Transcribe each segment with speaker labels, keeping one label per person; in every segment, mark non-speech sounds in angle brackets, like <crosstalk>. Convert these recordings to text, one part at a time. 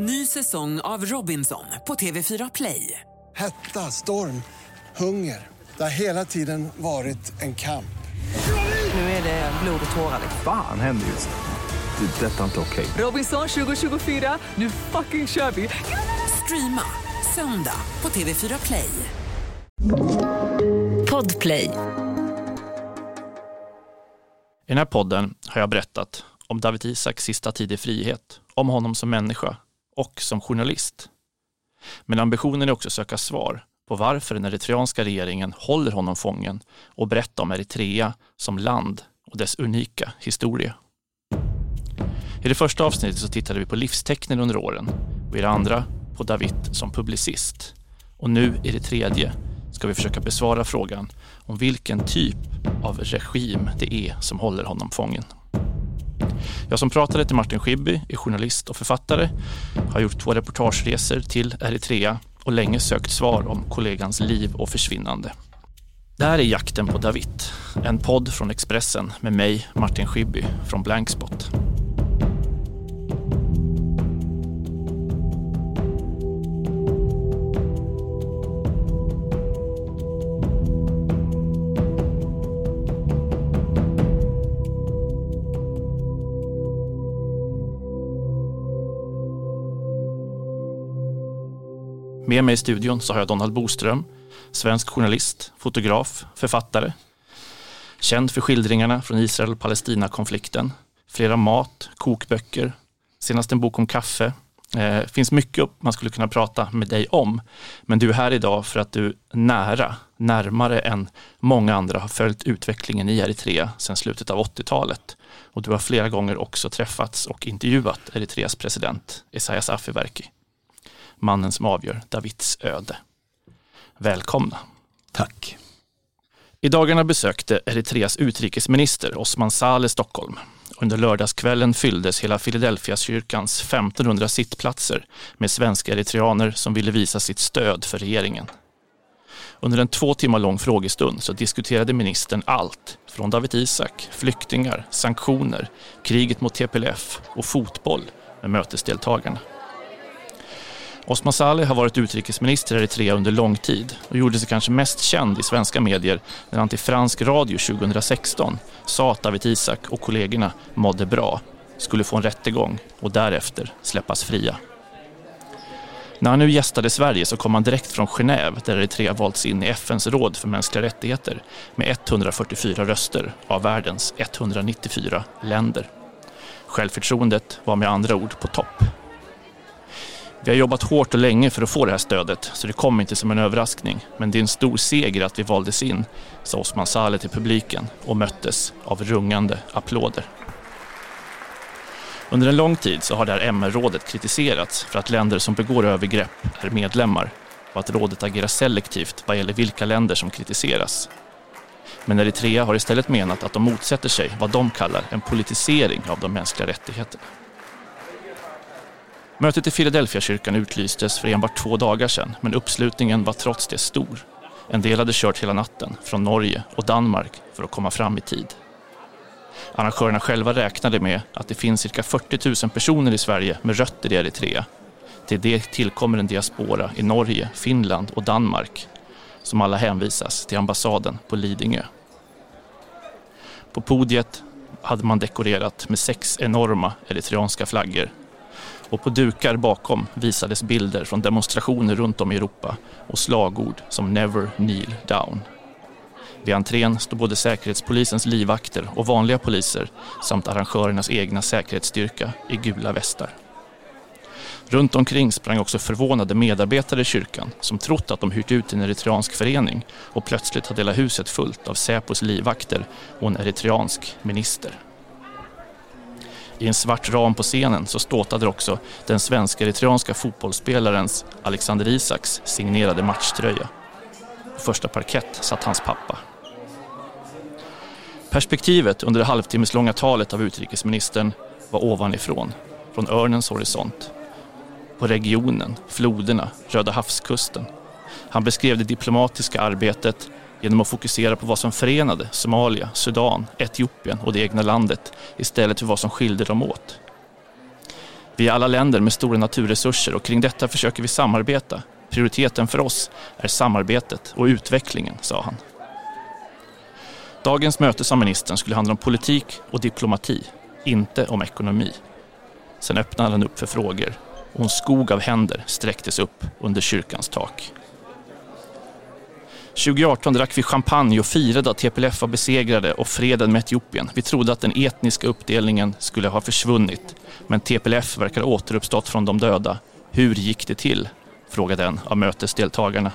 Speaker 1: Ny säsong av Robinson på TV4 Play.
Speaker 2: Hetta, storm, hunger. Det har hela tiden varit en kamp.
Speaker 1: Nu är det blod och tårar.
Speaker 3: Fan händer just nu. Det. är Detta är inte okej.
Speaker 1: Robinson 2024, nu fucking kör vi! Streama söndag på TV4 Play.
Speaker 4: Podplay.
Speaker 5: I den här podden har jag berättat om David Isaks sista tid i frihet, om honom som människa och som journalist. Men ambitionen är också att söka svar på varför den eritreanska regeringen håller honom fången och berätta om Eritrea som land och dess unika historia. I det första avsnittet så tittade vi på livstecknen under åren och i det andra på David som publicist. Och nu i det tredje ska vi försöka besvara frågan om vilken typ av regim det är som håller honom fången. Jag som pratade till Martin Schibbye är journalist och författare, har gjort två reportageresor till Eritrea och länge sökt svar om kollegans liv och försvinnande. Det här är Jakten på David, en podd från Expressen med mig, Martin Schibbye från Blankspot. Med mig i studion så har jag Donald Boström, svensk journalist, fotograf, författare. Känd för skildringarna från Israel-Palestina-konflikten, flera mat, kokböcker, senast en bok om kaffe. Det eh, finns mycket man skulle kunna prata med dig om, men du är här idag för att du nära, närmare än många andra har följt utvecklingen i Eritrea sedan slutet av 80-talet. Och du har flera gånger också träffats och intervjuat Eritreas president Esaias Afewerki mannen som avgör Davids öde. Välkomna.
Speaker 3: Tack.
Speaker 5: I dagarna besökte Eritreas utrikesminister Osman Saleh Stockholm. Under lördagskvällen fylldes hela Philadelphia-kyrkans 1500 sittplatser med svenska eritreaner som ville visa sitt stöd för regeringen. Under en två timmar lång frågestund så diskuterade ministern allt från David Isak, flyktingar, sanktioner, kriget mot TPLF och fotboll med mötesdeltagarna. Osman Saleh har varit utrikesminister i Eritrea under lång tid och gjorde sig kanske mest känd i svenska medier när han till fransk radio 2016 sa att David Isak och kollegorna mådde bra, skulle få en rättegång och därefter släppas fria. När han nu gästade Sverige så kom han direkt från Genève där Eritrea valts in i FNs råd för mänskliga rättigheter med 144 röster av världens 194 länder. Självförtroendet var med andra ord på topp. Vi har jobbat hårt och länge för att få det här stödet, så det kom inte som en överraskning. Men det är en stor seger att vi valdes in, sa Osman Saleh till publiken och möttes av rungande applåder. Under en lång tid så har det här MR-rådet kritiserats för att länder som begår övergrepp är medlemmar och att rådet agerar selektivt vad gäller vilka länder som kritiseras. Men Eritrea har istället menat att de motsätter sig vad de kallar en politisering av de mänskliga rättigheterna. Mötet i Philadelphia-kyrkan utlystes för enbart två dagar sedan, men uppslutningen var trots det stor. En del hade kört hela natten från Norge och Danmark för att komma fram i tid. Arrangörerna själva räknade med att det finns cirka 40 000 personer i Sverige med rötter i Eritrea. Till det tillkommer en diaspora i Norge, Finland och Danmark som alla hänvisas till ambassaden på Lidingö. På podiet hade man dekorerat med sex enorma eritreanska flaggor och på dukar bakom visades bilder från demonstrationer runt om i Europa och slagord som “Never kneel down”. Vid entrén stod både Säkerhetspolisens livvakter och vanliga poliser samt arrangörernas egna säkerhetsstyrka i gula västar. Runt omkring sprang också förvånade medarbetare i kyrkan som trott att de hyrt ut en eritreansk förening och plötsligt hade hela huset fullt av Säpos livvakter och en eritreansk minister. I en svart ram på scenen så ståtade också den svensk-eritreanska fotbollsspelarens Alexander Isaks signerade matchtröja. På första parkett satt hans pappa. Perspektivet under det halvtimmeslånga talet av utrikesministern var ovanifrån, från Örnens horisont. På regionen, floderna, Röda havskusten. Han beskrev det diplomatiska arbetet genom att fokusera på vad som förenade Somalia, Sudan, Etiopien och det egna landet istället för vad som skilde dem åt. Vi är alla länder med stora naturresurser och kring detta försöker vi samarbeta. Prioriteten för oss är samarbetet och utvecklingen, sa han. Dagens möte, sa ministern, skulle handla om politik och diplomati, inte om ekonomi. Sen öppnade han upp för frågor och en skog av händer sträcktes upp under kyrkans tak. 2018 drack vi champagne och firade att TPLF var besegrade och freden med Etiopien. Vi trodde att den etniska uppdelningen skulle ha försvunnit. Men TPLF verkar ha återuppstått från de döda. Hur gick det till? frågade en av mötesdeltagarna.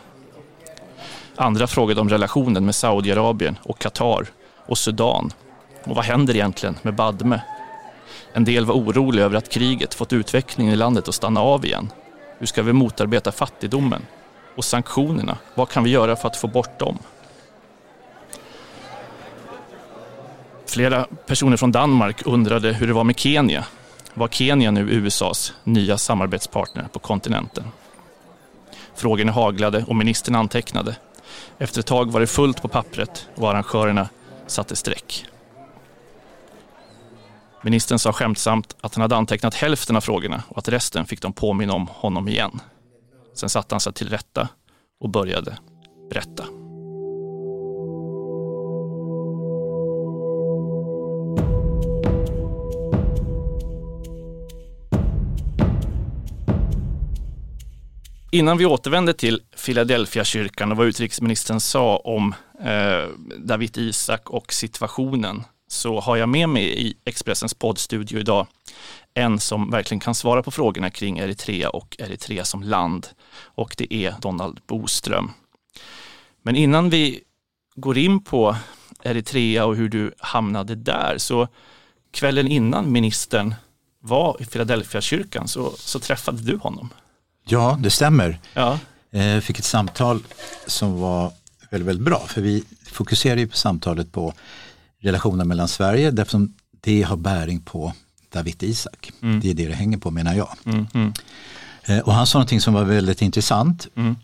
Speaker 5: Andra frågade om relationen med Saudiarabien och Qatar och Sudan. Och vad händer egentligen med Badme? En del var oroliga över att kriget fått utvecklingen i landet att stanna av igen. Hur ska vi motarbeta fattigdomen? Och sanktionerna, vad kan vi göra för att få bort dem? Flera personer från Danmark undrade hur det var med Kenya. Var Kenya nu USAs nya samarbetspartner på kontinenten? Frågorna haglade och ministern antecknade. Efter ett tag var det fullt på pappret och arrangörerna satte streck. Ministern sa skämtsamt att han hade antecknat hälften av frågorna och att resten fick de påminna om honom igen. Sen satte han sig till rätta och började berätta. Innan vi återvänder till Philadelphia-kyrkan och vad utrikesministern sa om eh, David Isak och situationen så har jag med mig i Expressens poddstudio idag en som verkligen kan svara på frågorna kring Eritrea och Eritrea som land. Och det är Donald Boström. Men innan vi går in på Eritrea och hur du hamnade där så kvällen innan ministern var i Philadelphia-kyrkan så, så träffade du honom.
Speaker 4: Ja, det stämmer.
Speaker 5: Ja.
Speaker 4: Jag eh, fick ett samtal som var väldigt, väldigt bra för vi fokuserade ju på samtalet på relationen mellan Sverige därför det har bäring på David Isak. Mm. Det är det det hänger på menar jag. Mm, mm. Eh, och han sa någonting som var väldigt intressant. Mm.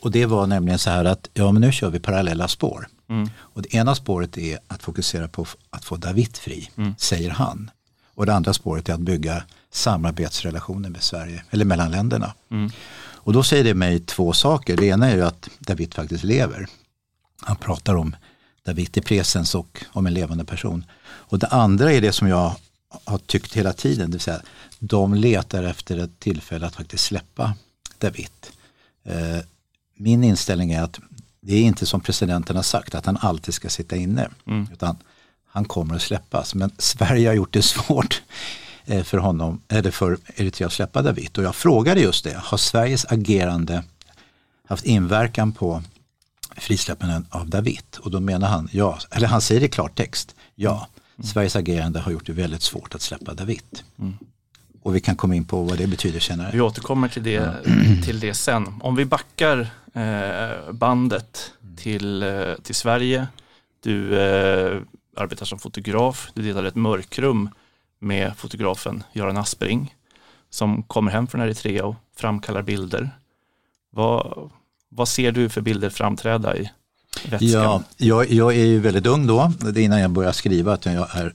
Speaker 4: Och det var nämligen så här att ja men nu kör vi parallella spår. Mm. Och det ena spåret är att fokusera på att få David fri, mm. säger han. Och det andra spåret är att bygga samarbetsrelationer med Sverige, eller mellan länderna. Och då säger det mig två saker. Det ena är ju att David faktiskt lever. Han pratar om David i presens och om en levande person. Och det andra är det som jag har tyckt hela tiden, det vill säga de letar efter ett tillfälle att faktiskt släppa David. Eh, min inställning är att det är inte som presidenten har sagt att han alltid ska sitta inne. Mm. Utan han kommer att släppas. Men Sverige har gjort det svårt eh, för honom, eller för Eritrea att släppa David. Och jag frågade just det, har Sveriges agerande haft inverkan på frisläppandet av David? Och då menar han ja, eller han säger i klartext ja. Mm. Sveriges agerande har gjort det väldigt svårt att släppa David. Mm. Och vi kan komma in på vad det betyder senare.
Speaker 5: Vi återkommer till det, till det sen. Om vi backar eh, bandet till, eh, till Sverige. Du eh, arbetar som fotograf. Du delar ett mörkrum med fotografen Göran Aspering som kommer hem från Eritrea och framkallar bilder. Vad, vad ser du för bilder framträda i vätskan?
Speaker 4: Ja, jag, jag är ju väldigt ung då, det är innan jag börjar skriva, att jag är,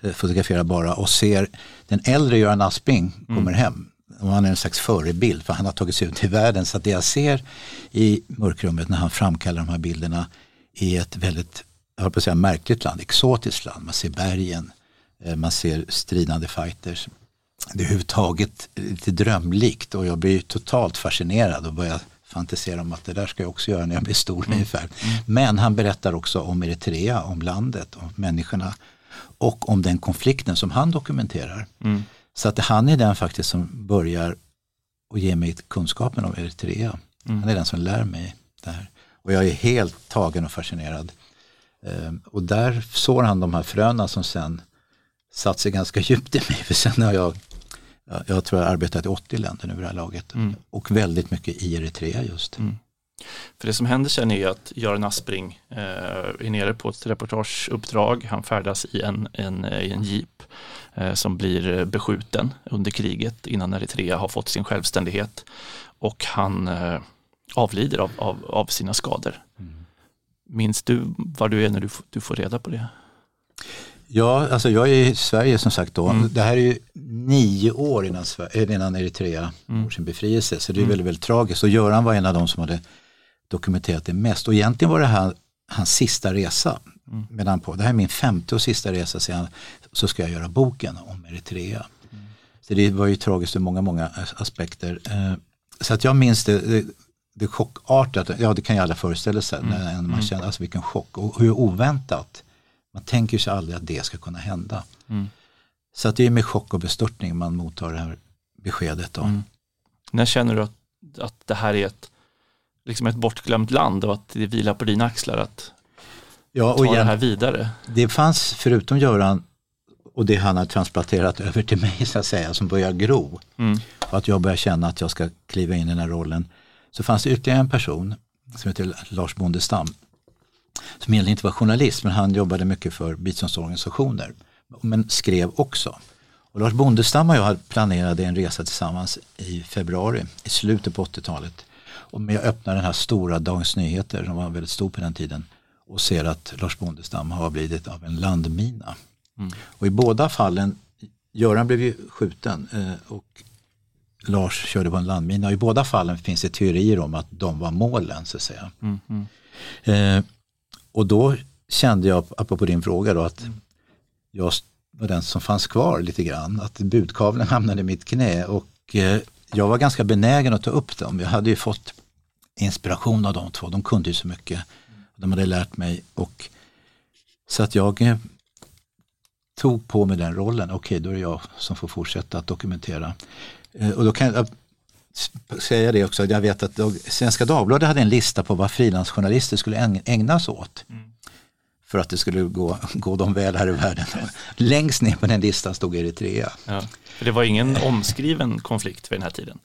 Speaker 4: eh, fotograferar bara och ser den äldre Göran Asping kommer mm. hem. Och han är en slags förebild för han har tagit sig ut i världen. Så det jag ser i mörkrummet när han framkallar de här bilderna är ett väldigt, jag höll på att säga märkligt land, exotiskt land. Man ser bergen, eh, man ser stridande fighters. Det är överhuvudtaget lite drömlikt och jag blir totalt fascinerad och börjar fantisera om att det där ska jag också göra när jag blir stor mm. ungefär. Mm. Men han berättar också om Eritrea, om landet, om människorna och om den konflikten som han dokumenterar. Mm. Så att han är den faktiskt som börjar och ge mig kunskapen om Eritrea. Mm. Han är den som lär mig det här. Och jag är helt tagen och fascinerad. Ehm, och där sår han de här fröna som sen satt sig ganska <laughs> djupt i mig. För sen har jag jag tror jag har arbetat i 80 länder nu vid det här laget. Mm. Och väldigt mycket i Eritrea just. Mm.
Speaker 5: För det som händer sen är att Göran Aspring eh, är nere på ett reportageuppdrag. Han färdas i en, en, i en jeep eh, som blir beskjuten under kriget innan Eritrea har fått sin självständighet. Och han eh, avlider av, av, av, sina skador. Mm. Minns du var du är när du, du får reda på det?
Speaker 4: Ja, alltså jag är i Sverige som sagt då. Mm. Det här är ju nio år innan, innan Eritrea mm. får sin befrielse. Så det är väldigt, väldigt tragiskt. Och Göran var en av de som hade dokumenterat det mest. Och egentligen var det här hans sista resa. Mm. Medan på, det här är min femte och sista resa sedan så ska jag göra boken om Eritrea. Mm. Så det var ju tragiskt ur många, många aspekter. Eh, så att jag minns det, det, det chockartat, ja det kan ju alla föreställa sig mm. när man mm. känner alltså vilken chock och hur oväntat. Man tänker sig aldrig att det ska kunna hända. Mm. Så att det är med chock och bestörtning man mottar det här beskedet. Då. Mm.
Speaker 5: När känner du att, att det här är ett, liksom ett bortglömt land och att det vilar på dina axlar att ja, ta igen, det här vidare?
Speaker 4: Det fanns, förutom Göran och det han har transplanterat <laughs> över till mig så att säga, som börjar gro. Mm. Och att jag börjar känna att jag ska kliva in i den här rollen. Så fanns det ytterligare en person som heter Lars Bondestam. Som egentligen inte var journalist men han jobbade mycket för biståndsorganisationer. Men skrev också. Och Lars Bondestam och jag planerade en resa tillsammans i februari, i slutet på 80-talet. Och jag öppnar den här stora Dagens Nyheter som var väldigt stor på den tiden och ser att Lars Bondestam har blivit av en landmina. Mm. Och i båda fallen, Göran blev ju skjuten eh, och Lars körde på en landmina. Och I båda fallen finns det teorier om att de var målen så att säga. Mm. Mm. Eh, och då kände jag, apropå din fråga då, att jag var den som fanns kvar lite grann. Att budkavlen <laughs> hamnade i mitt knä och eh, jag var ganska benägen att ta upp dem. Jag hade ju fått inspiration av de två, de kunde ju så mycket. De hade lärt mig och så att jag eh, tog på mig den rollen. Okej, okay, då är det jag som får fortsätta att dokumentera. Eh, och då kan jag säga det också, jag vet att Svenska Dagbladet hade en lista på vad frilansjournalister skulle ägna sig åt. Mm. För att det skulle gå, gå dem väl här i världen. Längst ner på den listan stod Eritrea. Ja.
Speaker 5: Det var ingen omskriven konflikt vid den här tiden?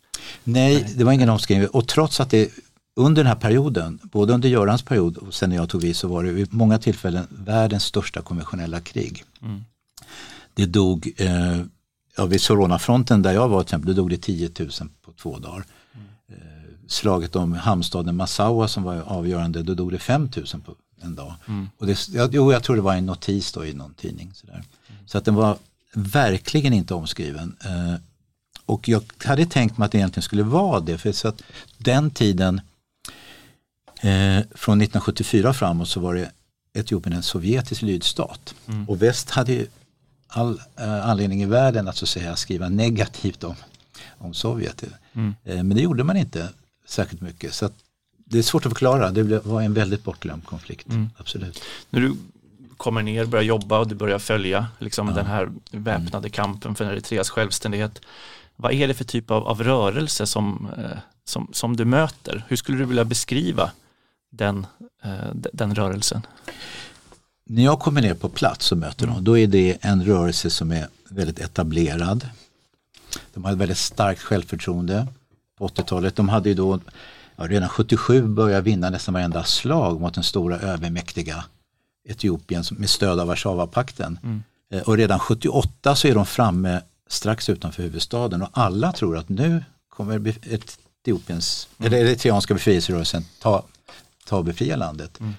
Speaker 4: Nej, det var ingen omskriven. Och trots att det under den här perioden, både under Görans period och sen när jag tog vid så var det vid många tillfällen världens största konventionella krig. Mm. Det dog, eh, ja, vid Sorona-fronten där jag var till exempel, då dog det 10 000 på två dagar. Mm. Slaget om hamnstaden Massawa som var avgörande, då dog det 5 000 på en dag. Mm. Och det, jag, jo, jag tror det var en notis då i någon tidning. Sådär. Mm. Så att den var verkligen inte omskriven. Eh, och jag hade tänkt mig att det egentligen skulle vara det, för så att den tiden eh, från 1974 framåt så var det Etiopien en sovjetisk lydstat. Mm. Och väst hade ju all eh, anledning i världen att så säga skriva negativt om, om Sovjet. Mm. Eh, men det gjorde man inte särskilt mycket. Så det är svårt att förklara, det var en väldigt bortglömd konflikt. Mm. Absolut.
Speaker 5: När du kommer ner, börjar jobba och du börjar följa liksom, ja. den här väpnade kampen för Eritreas självständighet. Vad är det för typ av, av rörelse som, eh, som, som du möter? Hur skulle du vilja beskriva den, eh, den rörelsen?
Speaker 4: När jag kommer ner på plats och möter dem, då är det en rörelse som är väldigt etablerad. De har ett väldigt starkt självförtroende på 80-talet. De hade ju då ja, redan 77 börjat vinna nästan varenda slag mot den stora övermäktiga Etiopien med stöd av Warszawapakten. Mm. Eh, och redan 78 så är de framme strax utanför huvudstaden och alla tror att nu kommer Etiopiens, mm. eller eritreanska befrielserörelsen ta, ta och befria landet. Mm.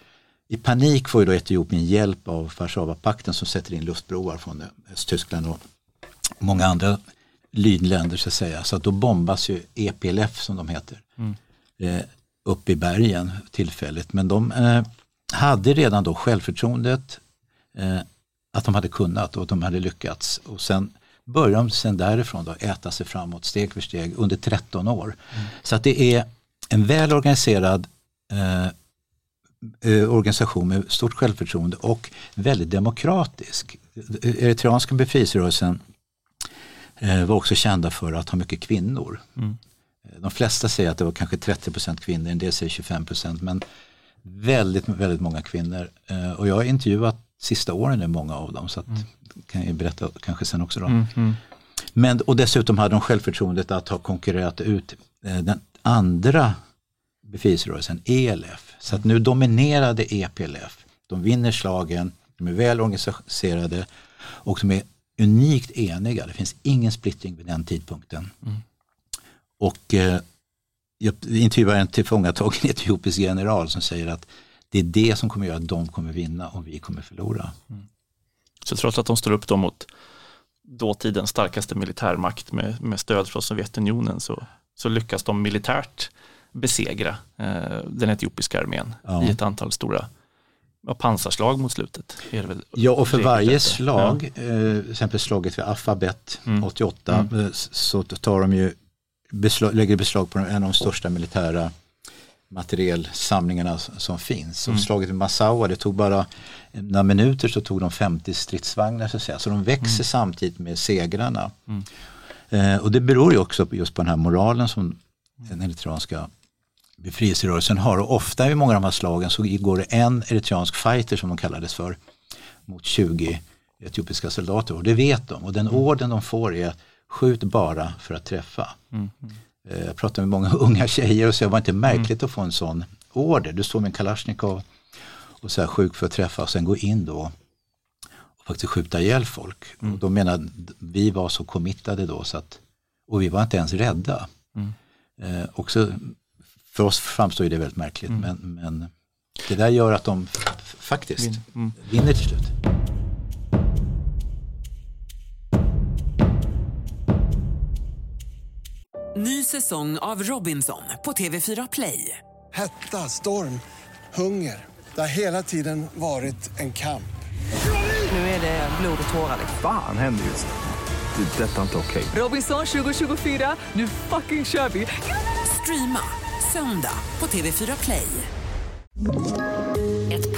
Speaker 4: I panik får ju då Etiopien hjälp av Warszawapakten som sätter in luftbroar från Östtyskland och många andra lydländer så att säga. Så att då bombas ju EPLF som de heter mm. eh, upp i bergen tillfälligt. Men de eh, hade redan då självförtroendet eh, att de hade kunnat och att de hade lyckats. Och sen började de sen därifrån då äta sig framåt steg för steg under 13 år. Mm. Så att det är en väl organiserad eh, eh, organisation med stort självförtroende och väldigt demokratisk. Eritreanska befrielserörelsen var också kända för att ha mycket kvinnor. Mm. Eh, de flesta säger att det var kanske 30% kvinnor, en del säger 25% men väldigt, väldigt många kvinnor. Eh, och jag har intervjuat sista åren är många av dem så att, mm. kan jag berätta kanske sen också. Då. Mm, mm. Men, och dessutom hade de självförtroendet att ha konkurrerat ut eh, den andra befrielserörelsen ELF. Så att nu dominerade EPLF. De vinner slagen, de är väl organiserade och de är unikt eniga. Det finns ingen splittring vid den tidpunkten. Mm. Och eh, jag intervjuade en tillfångatagen <laughs> etiopisk general som säger att det är det som kommer göra att de kommer vinna och vi kommer förlora. Mm.
Speaker 5: Så trots att de står upp då mot dåtidens starkaste militärmakt med, med stöd från Sovjetunionen så, så lyckas de militärt besegra eh, den etiopiska armén
Speaker 4: Ja.
Speaker 5: i ett antal stora pansarslag mot slutet.
Speaker 4: Ja, och för varje slag, eh, till exempel slaget vid Alphabet
Speaker 5: Mm.
Speaker 4: 88, eh, s- så tar de ju beslag, lägger beslag på en av de största militära materielsamlingarna som finns.
Speaker 5: Mm.
Speaker 4: Och slaget vid Massawa, det tog bara några minuter så tog de 50 stridsvagnar så att säga. Så de växer
Speaker 5: Mm.
Speaker 4: samtidigt med segrarna. Eh, och det beror ju också just på den här moralen som den eritreanska befrielserörelsen har. Och ofta i många av de här slagen så går det en eritreansk fighter som de kallades för mot 20 etiopiska soldater och det vet de och den orden de får är skjut bara för att träffa. Eh, Jag pratar med många <laughs> unga tjejer och så det var inte märkligt att få en sån order. Du står med en Kalashnikov och så här sjuk för att träffa och sen gå in då och faktiskt skjuta ihjäl folk. Och de menar vi var så committade då så att och vi var inte ens rädda. Eh, också, för oss framstår det väldigt märkligt men, men det där gör att de faktiskt
Speaker 5: Vin- mm.
Speaker 4: vinner till slut.
Speaker 1: Ny säsong av Robinson på TV4 Play.
Speaker 2: Hetta, storm, hunger. Det har hela tiden varit en kamp.
Speaker 1: Nu är det blod och tårar. liksom.
Speaker 3: Fan händer just nu. Det. är Detta är inte okej.
Speaker 1: Robinson 2024, nu fucking kör vi! Streama söndag på TV4 Play.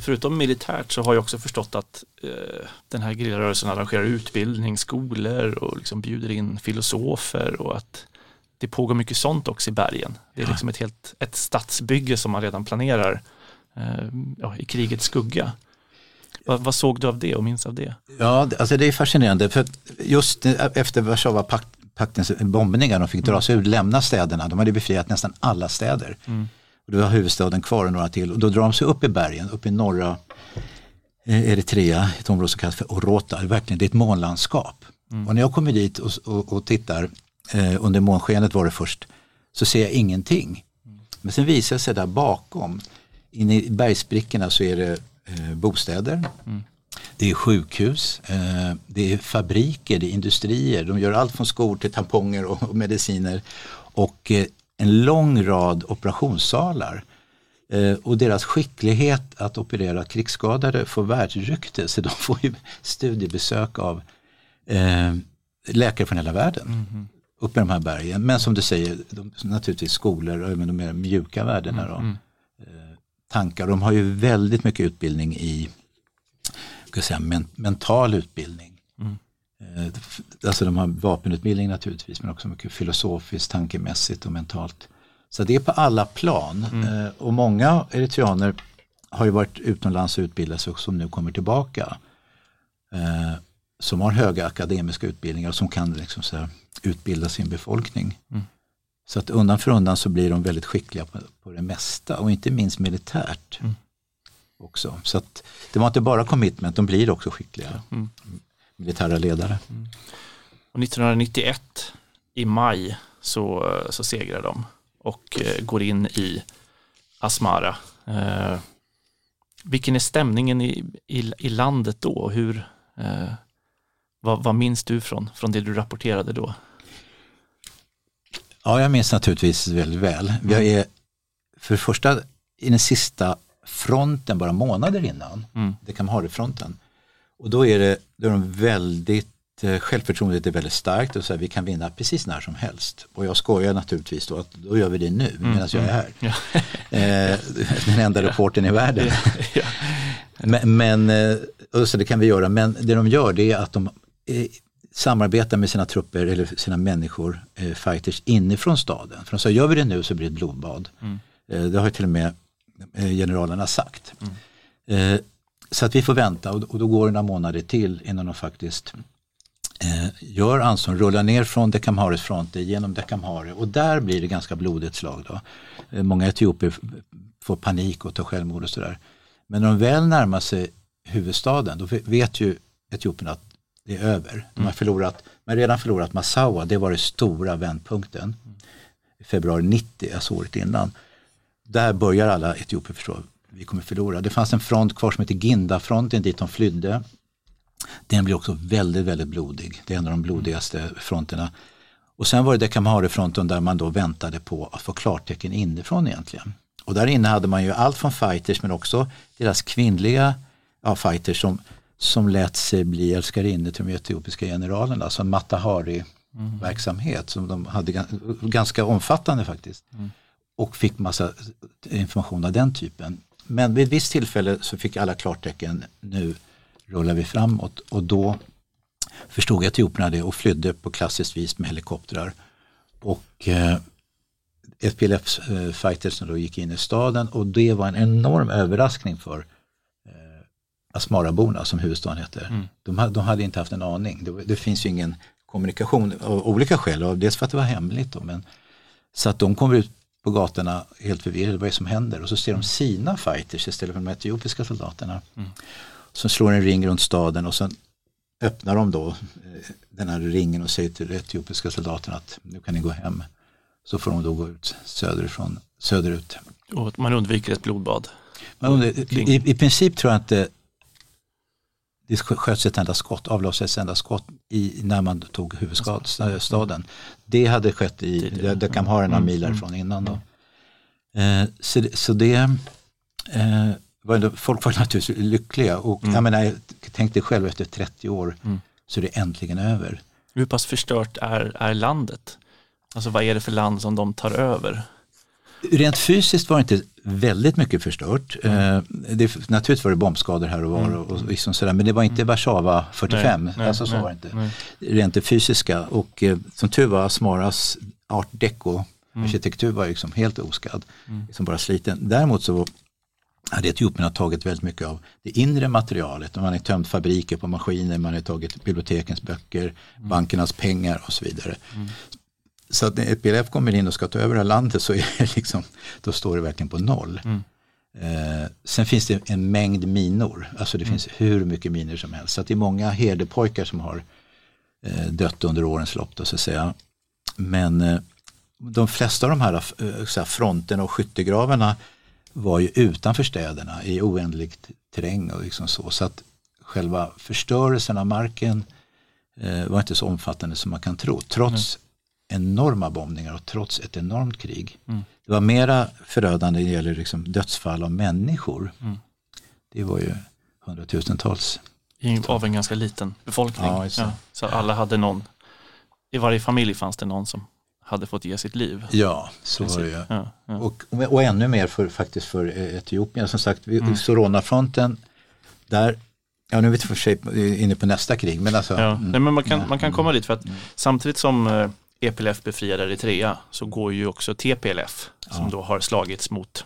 Speaker 5: Förutom militärt så har jag också förstått att eh, den här gerillarörelsen arrangerar utbildning, skolor och liksom bjuder in filosofer och att det pågår mycket sånt också i bergen. Det är liksom ett helt ett stadsbygge som man redan planerar eh, ja, i krigets skugga. Vad, vad såg du av det och minns av det?
Speaker 4: Ja, alltså det är fascinerande för just efter Warszawapaktens bombningar, de fick dra sig ur, lämna städerna, de hade befriat nästan alla städer. Och det var huvudstaden kvar och några till och då drar de sig upp i bergen, upp i norra eh, Eritrea, ett område som kallas för Orota, verkligen det är ett månlandskap. Och när jag kommer dit och, och, och tittar, eh, under månskenet var det först, så ser jag ingenting. Men sen visar det sig där bakom, inne i bergsbrickorna så är det eh, bostäder, det är sjukhus, eh, det är fabriker, det är industrier. De gör allt från skor till tamponger och, och mediciner. Och eh, en lång rad operationssalar. Eh, och deras skicklighet att operera krigsskadade får världsrykte. Så de får ju studiebesök av eh, läkare från hela världen. Uppe i de här bergen. Men som du säger, de, naturligtvis skolor och även de mer mjuka värdena. Då. Eh, tankar. De har ju väldigt mycket utbildning i ska jag säga, men, mental utbildning. Eh, Alltså de har vapenutbildning naturligtvis men också mycket filosofiskt, tankemässigt och mentalt. Så det är på alla plan Eh, och många eritreaner har ju varit utomlands och utbildat sig och som nu kommer tillbaka. Eh, som har höga akademiska utbildningar och som kan liksom så utbilda sin befolkning. Så att undan för undan så blir de väldigt skickliga på, på det mesta och inte minst militärt. också. Så att det var inte bara commitment, de blir också skickliga militära ledare.
Speaker 5: Och 1991 i maj så, så segrar de och eh, går in i Asmara. Eh, vilken är stämningen i, i, i landet då? Hur, eh, vad, vad minns du från, från det du rapporterade då?
Speaker 4: Ja, jag minns naturligtvis väldigt väl. Jag är för det första i den sista fronten bara månader innan,
Speaker 5: Mm.
Speaker 4: det kan ha det fronten. Och då är, det, då är de väldigt, eh, självförtroendet är väldigt starkt och så här, vi kan vinna precis när som helst. Och jag skojar naturligtvis då att då gör vi det nu medan jag är här.
Speaker 5: Ja.
Speaker 4: Eh, <laughs> den enda reporten i världen.
Speaker 5: Ja.
Speaker 4: Men, men eh, så det kan vi göra, men det de gör det är att de eh, samarbeta med sina trupper eller sina människor, eh, fighters inifrån staden. För de sa, gör vi det nu så blir det ett blodbad. Eh, det har till och med generalerna sagt. Eh, så att vi får vänta och, och då går det några månader till innan de faktiskt eh, gör anstånd, rullar ner från Dekamhares fronter genom Dekamhare och där blir det ganska blodigt slag. Då. Eh, många etiopier får panik och tar självmord och sådär. Men när de väl närmar sig huvudstaden då vet ju etiopierna att det är över. De har förlorat, men redan förlorat Massawa, det var den stora vändpunkten. I februari 90, alltså året innan. Där börjar alla etiopier förstå vi kommer förlora. Det fanns en front kvar som heter Ginda-fronten dit de flydde. Den blir också väldigt, väldigt blodig. Det är en av de blodigaste fronterna. Och sen var det Dekamhare-fronten där man då väntade på att få klartecken inifrån egentligen. Och där inne hade man ju allt från fighters men också deras kvinnliga ja, fighters som, som lät sig bli älskarinnor till de etiopiska generalerna. Alltså en Matahari-verksamhet som de hade gan- ganska omfattande faktiskt. Och fick massa information av den typen. Men vid ett visst tillfälle så fick alla klartecken, nu rullar vi framåt. Och då förstod etiopierna det och flydde på klassiskt vis med helikoptrar. Och eh, FPLF-fighters då gick in i staden och det var en enorm överraskning för eh, Asmaraborna som huvudstaden heter. De, ha- de hade inte haft en aning. Det, det finns ju ingen kommunikation av olika skäl. Och dels för att det var hemligt. Då, men, så att de kommer ut på gatorna helt förvirrade. Vad är det som händer? Och så ser de sina fighters istället för de etiopiska soldaterna. Som slår en ring runt staden och sen öppnar de då eh, den här ringen och säger till de etiopiska soldaterna att nu kan ni gå hem. Så får de då gå ut söderifrån, söderut.
Speaker 5: Och man undviker ett blodbad.
Speaker 4: Men undrar, i, I princip tror jag inte det sköts ett enda skott, avlossades ett enda skott i, när man tog huvudstaden. Det hade skett i, det, kan ha några mil därifrån innan då. Eh, så, så det, eh, var ändå, folk var naturligtvis lyckliga och jag menar, tänk dig själv efter 30 år så är det äntligen över.
Speaker 5: Hur pass förstört är, är landet? Alltså vad är det för land som de tar över?
Speaker 4: Rent fysiskt var det inte väldigt mycket förstört.
Speaker 5: Mm.
Speaker 4: Eh, det, naturligtvis var det bombskador här och var och, och liksom sådär, men det var inte Warszawa 45.
Speaker 5: Nej, nej,
Speaker 4: alltså så
Speaker 5: nej,
Speaker 4: var det inte.
Speaker 5: nej.
Speaker 4: Rent det fysiska och eh, som tur var Asmaras art deco
Speaker 5: Mm.
Speaker 4: arkitektur var liksom helt oskadd. Liksom bara sliten. Däremot så hade etiopierna tagit väldigt mycket av det inre materialet. Man har tömt fabriker på maskiner, man har tagit bibliotekens böcker,
Speaker 5: Mm.
Speaker 4: bankernas pengar och så vidare. Så att när EPLF kommer in och ska ta över det här landet så <laughs> är det liksom, då står det verkligen på noll.
Speaker 5: Mm.
Speaker 4: Eh, sen finns det en mängd minor, alltså det finns hur mycket minor som helst. Så det är många herdepojkar som har eh, dött under årens lopp då, så att säga. Men eh, de flesta av de här, eh, här fronterna och skyttegravarna var ju utanför städerna i oändlig terräng och liksom så. Så att själva förstörelsen av marken eh, var inte så omfattande som man kan tro. Trots enorma bombningar och trots ett enormt krig. Det var mera förödande när det gäller liksom dödsfall av människor. Det var ju hundratusentals.
Speaker 5: Av en ganska liten befolkning.
Speaker 4: Ja, det.
Speaker 5: så alla hade någon, i varje familj fanns det någon som hade fått ge sitt liv.
Speaker 4: Ja, så var det ju.
Speaker 5: Ja, ja.
Speaker 4: Och, och ännu mer för, faktiskt för Etiopien. Som sagt, vid Sorona-fronten, där, ja nu är vi för sig inne på nästa krig, men alltså.
Speaker 5: Ja.
Speaker 4: mm,
Speaker 5: Nej, men man, kan, man kan komma dit för att samtidigt som eh, EPLF befriade Eritrea så går ju också TPLF som då har slagits mot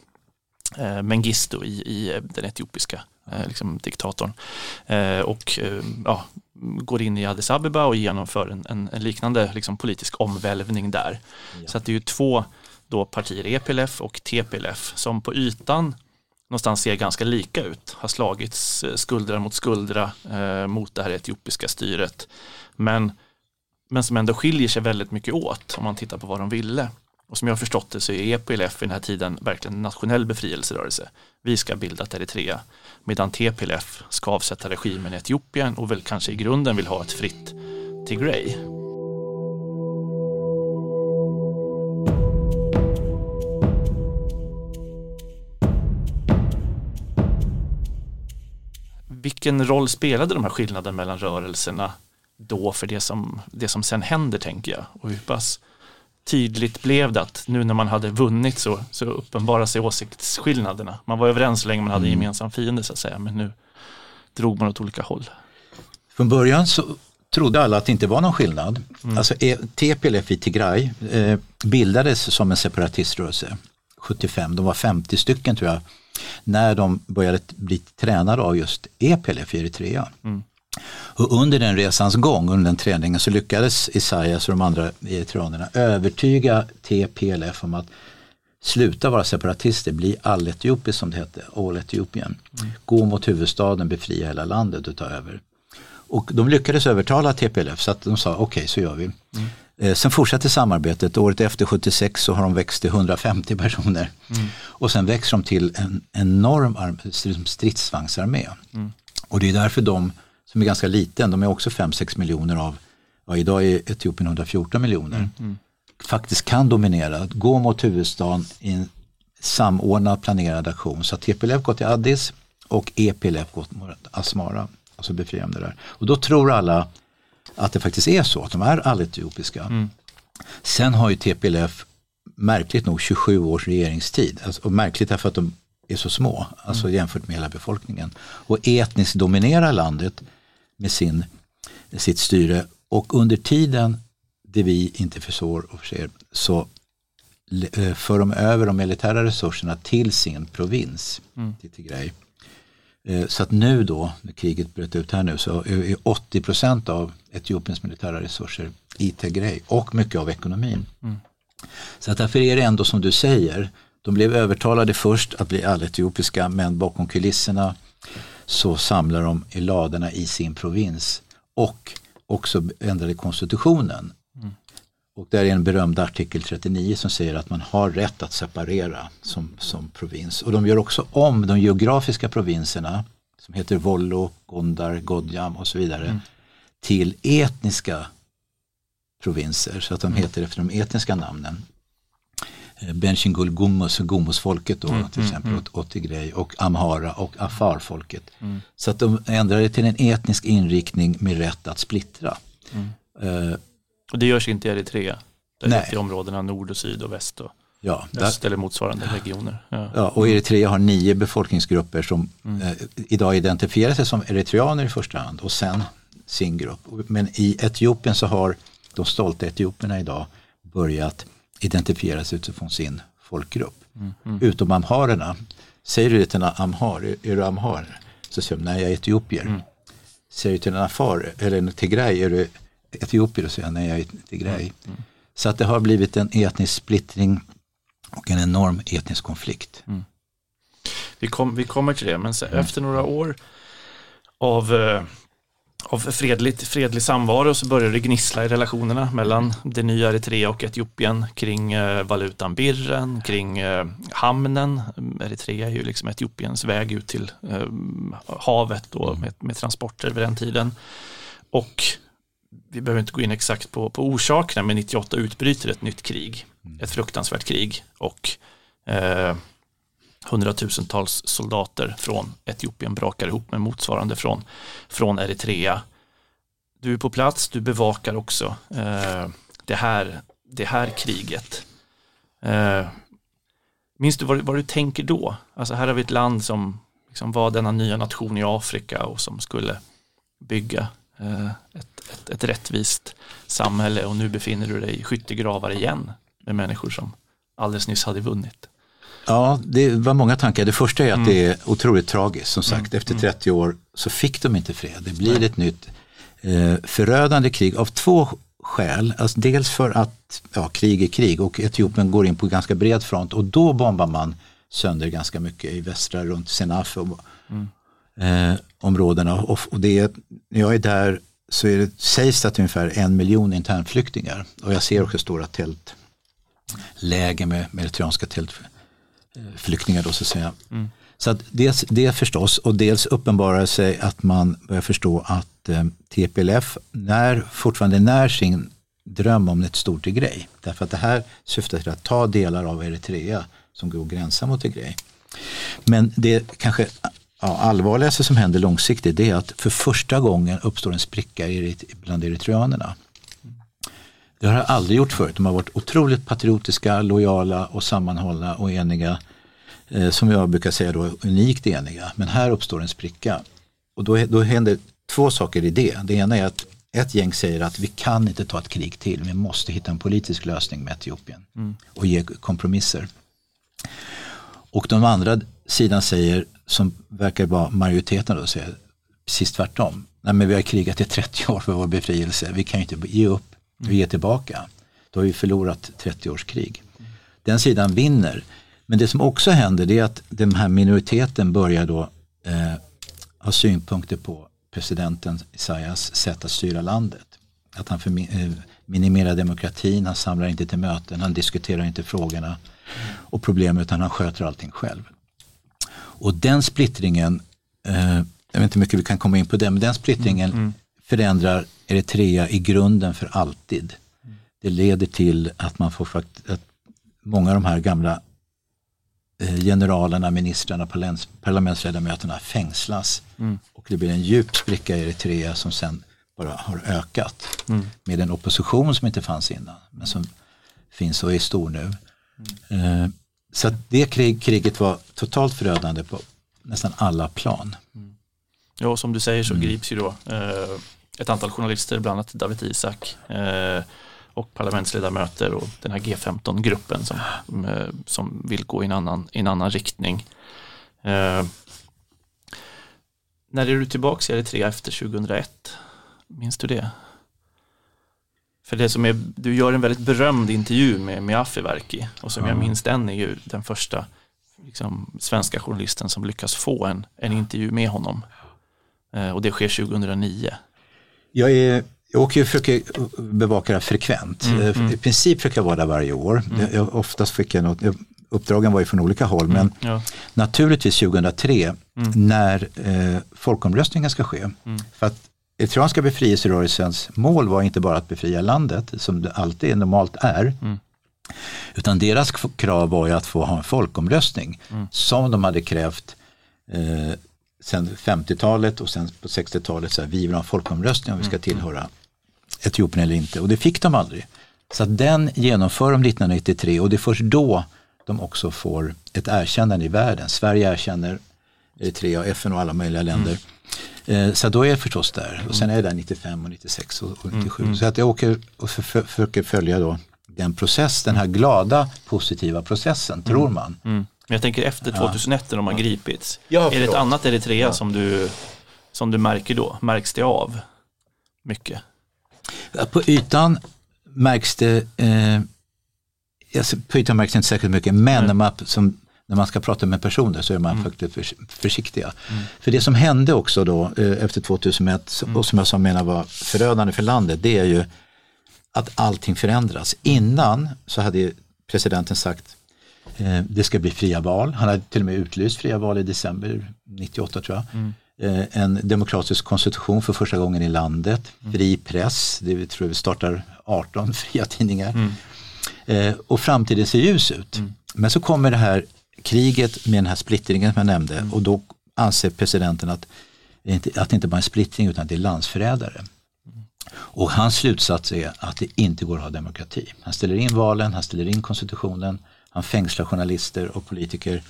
Speaker 5: eh, Mengistu i, i eh, den etiopiska eh, liksom, diktatorn. Eh, och eh, ja, går in i Addis Abeba och genomför en, en, en liknande liksom, politisk omvälvning där. Så att det är ju två då partier, EPLF och TPLF, som på ytan någonstans ser ganska lika ut. Har slagits eh, skuldra mot skuldra eh, mot det här etiopiska styret. Men, men som ändå skiljer sig väldigt mycket åt om man tittar på vad de ville. Och som jag har förstått det så är EPLF i den här tiden verkligen en nationell befrielserörelse. Vi ska bilda ett Eritrea. Medan TPLF ska avsätta regimen i Etiopien och väl kanske i grunden vill ha ett fritt Tigray. Vilken roll spelade de här skillnaderna mellan rörelserna då för det som, det som sen händer tänker jag? Och hur pass tydligt blev det att nu när man hade vunnit så, så uppenbarar sig åsiktsskillnaderna. Man var överens så länge man hade en gemensam fiende så att säga men nu drog man åt olika håll.
Speaker 4: Från början så trodde alla att det inte var någon skillnad. Alltså eh, TPLF i Tigray eh, bildades som en separatiströrelse 75, de var 50 stycken tror jag, när de började bli tränade av just EPLF i Eritrea. Och under den resans gång, under den träningen, så lyckades Isaias och de andra eritreanerna övertyga TPLF om att sluta vara separatister, bli all-etiopiskt som det hette, all Etiopien. Gå mot huvudstaden, befria hela landet och ta över. Och de lyckades övertala TPLF så att de sa okej okay, så gör vi. Eh, sen fortsatte samarbetet, året efter 76 så har de växt till 150 personer. Och sen växer de till en enorm arm- stridsvagnsarmé. Och det är därför de, som är ganska liten, de är också 5-6 miljoner av, ja, idag är Etiopien 114 miljoner, faktiskt kan dominera, gå mot huvudstaden i en samordnad planerad aktion. Så att TPLF går till Addis och EPLF går mot Asmara, alltså befriar de det där. Och då tror alla att det faktiskt är så, att de är alletiopiska. Sen har ju TPLF märkligt nog 27 års regeringstid. Alltså, och märkligt därför att de är så små, alltså jämfört med hela befolkningen. Och etniskt dominerar landet med sin, sitt styre. Och under tiden, det vi inte förstår och förser, så eh, för de över de militära resurserna till sin provins, till Tigray. Eh, Så att nu då, när kriget bröt ut här nu, så är 80% av Etiopiens militära resurser i Tigray och mycket av ekonomin. Så att därför är det ändå som du säger, de blev övertalade först att bli alletiopiska men bakom kulisserna så samlar de i ladorna i sin provins och också ändrade konstitutionen. Och där är en berömd artikel 39 som säger att man har rätt att separera som, som provins. Och de gör också om de geografiska provinserna som heter Vollo, Gondar, Godjam och så vidare till etniska provinser så att de heter efter de etniska namnen. Eh, Benshingul Gummus, Gummusfolket då till exempel och, och Tigray och Amhara och Afarfolket. Så att de ändrade till en etnisk inriktning med rätt att splittra. Eh,
Speaker 5: Och det görs inte i Eritrea.
Speaker 4: Nej.
Speaker 5: i områdena nord och syd och väst och
Speaker 4: ja, där,
Speaker 5: öst eller motsvarande regioner. Ja.
Speaker 4: Ja, och Eritrea har nio befolkningsgrupper som eh, idag identifierar sig som eritreaner i första hand och sen sin grupp. Men i Etiopien så har de stolta etiopierna idag börjat identifiera sig utifrån sin folkgrupp. Utom amharerna. Säger du det till en amhar, är, du amhar? Så säger de, nej jag är etiopier. Säger du till en afar, eller en tigray, är du etiopier? Och säger jag, nej jag är tigray. Så att det har blivit en etnisk splittring och en enorm etnisk konflikt.
Speaker 5: Vi, kom, vi kommer till det, men så, efter några år av, eh, av fredligt, fredlig samvaro så började det gnissla i relationerna mellan det nya Eritrea och Etiopien kring eh, valutan birren, kring eh, hamnen. Eritrea är ju liksom Etiopiens väg ut till eh, havet då, med, med transporter vid den tiden. Och vi behöver inte gå in exakt på, på orsakerna, men 98 utbryter ett nytt krig. Ett fruktansvärt krig och eh, hundratusentals soldater från Etiopien brakar ihop med motsvarande från, från Eritrea. Du är på plats, du bevakar också eh, det, här, det här kriget. Eh, minns du vad, vad du tänker då? Alltså här har vi ett land som liksom var denna nya nation i Afrika och som skulle bygga eh, ett, ett, ett rättvist samhälle och nu befinner du dig i skyttegravar igen med människor som alldeles nyss hade vunnit.
Speaker 4: Ja, det var många tankar. Det första är att det är otroligt tragiskt. Som sagt, efter 30 år så fick de inte fred. Det blir ett nytt eh, förödande krig av två skäl. Alltså dels för att ja, krig är krig och Etiopien går in på ganska bred front och då bombar man sönder ganska mycket i västra runt Senaf och, eh, områdena. Och, och det är, när jag är där så är det, sägs det att det är ungefär en miljon internflyktingar. Och jag ser också stora tältläger med, eritreanska flyktingar Då, så att säga. Så att dels det förstås och dels uppenbarar sig att man börjar förstå att eh, TPLF när, fortfarande när sin dröm om ett stort Tigray. Därför att det här syftar till att ta delar av Eritrea som går gränsa mot Tigray. Men det kanske ja, allvarligaste som händer långsiktigt det är att för första gången uppstår en spricka bland eritreanerna. Det har jag aldrig gjort förut. De har varit otroligt patriotiska, lojala och sammanhållna och eniga. Eh, som jag brukar säga då unikt eniga. Men här uppstår en spricka. Och då, då händer två saker i det. Det ena är att ett gäng säger att vi kan inte ta ett krig till, vi måste hitta en politisk lösning med Etiopien och ge kompromisser. Och de andra sidan säger, som verkar vara majoriteten då, säger precis tvärtom. Nej men vi har krigat i 30 år för vår befrielse, vi kan ju inte ge upp vi är tillbaka. Då har vi förlorat 30 års krig. Den sidan vinner. Men det som också händer det är att den här minoriteten börjar då eh, ha synpunkter på presidenten Isaias sätt att styra landet. Att han förmi- eh, minimerar demokratin, han samlar inte till möten, han diskuterar inte frågorna och problemet utan han sköter allting själv. Och den splittringen, eh, jag vet inte hur mycket vi kan komma in på det, men den splittringen mm, mm förändrar Eritrea i grunden för alltid. Det leder till att man får fakt- att många av de här gamla eh, generalerna, ministrarna, parlament, parlamentsledamöterna fängslas. Och det blir en djup spricka i Eritrea som sen bara har ökat. Med en opposition som inte fanns innan, men som finns och är stor nu. Eh, så det krig, kriget var totalt förödande på nästan alla plan.
Speaker 5: Ja, och som du säger så grips ju då eh, ett antal journalister, bland annat David Isak eh, och parlamentsledamöter och den här G15-gruppen som, eh, som vill gå i en annan, i en annan riktning. Eh, när är du tillbaka i Eritrea efter 2001? Minns du det? För det som är, du gör en väldigt berömd intervju med, med Afewerki och som jag minns den är ju den första liksom, svenska journalisten som lyckas få en, en intervju med honom. Eh, och det sker 2009.
Speaker 4: Jag, är, jag åker ju försöker bevaka det här frekvent. Eh, I princip försöker jag vara där varje år. Jag, jag, oftast fick jag något, uppdragen var ju från olika håll men
Speaker 5: Ja.
Speaker 4: naturligtvis 2003 när eh, folkomröstningen ska ske. För att eritreanska befrielserörelsens mål var inte bara att befria landet som det alltid normalt är. Utan deras krav var ju att få ha en folkomröstning som de hade krävt eh, sen 50-talet och sen på 60-talet så här, vi vill ha en folkomröstning om vi ska tillhöra Etiopien eller inte och det fick de aldrig. Så att den genomför de 1993 och det är först då de också får ett erkännande i världen. Sverige erkänner Eritrea och FN och alla möjliga länder. Eh, Så då är jag förstås där och sen är jag där 95 och 96 och och 97. Så att jag åker och för- för- försöker följa då den process, den här glada positiva processen tror man.
Speaker 5: Men jag tänker efter 2001 när de har gripits.
Speaker 4: Ja,
Speaker 5: är det ett annat Eritrea som, du, som du märker då? Märks det av mycket?
Speaker 4: Ja, På ytan märks det, eh, alltså på ytan märks det inte särskilt mycket, men när man, som, när man ska prata med personer så är man faktiskt förs- försiktiga. För det som hände också då eh, efter 2001 så- och som jag sa menar var förödande för landet, det är ju att allting förändras. Innan så hade presidenten sagt det ska bli fria val. Han hade till och med utlyst fria val i december 98 tror jag. Eh, en demokratisk konstitution för första gången i landet. Fri press, det tror vi startar 18 <laughs> fria tidningar. Eh, och framtiden ser ljus ut. Men så kommer det här kriget med den här splittringen som jag nämnde och då anser presidenten att, att det inte bara är en splittring utan att det är landsförrädare. Och hans slutsats är att det inte går att ha demokrati. Han ställer in valen, han ställer in konstitutionen, han fängslar journalister och politiker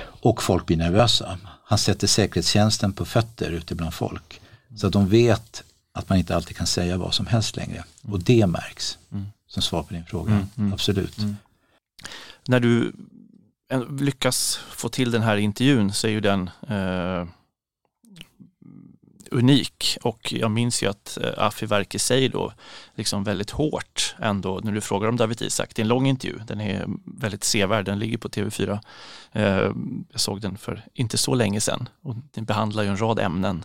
Speaker 4: och folk blir nervösa. Han sätter säkerhetstjänsten på fötter ute bland folk. Så att de vet att man inte alltid kan säga vad som helst längre. Och det märks. Som svar på din fråga. Absolut.
Speaker 5: När du lyckas få till den här intervjun så är ju den eh, unik och jag minns ju att eh, Afi sig då liksom väldigt hårt ändå när du frågar om David Isak. Det är en lång intervju, den är väldigt sevärd, den ligger på TV4. Eh, jag såg den för inte så länge sedan och den behandlar ju en rad ämnen.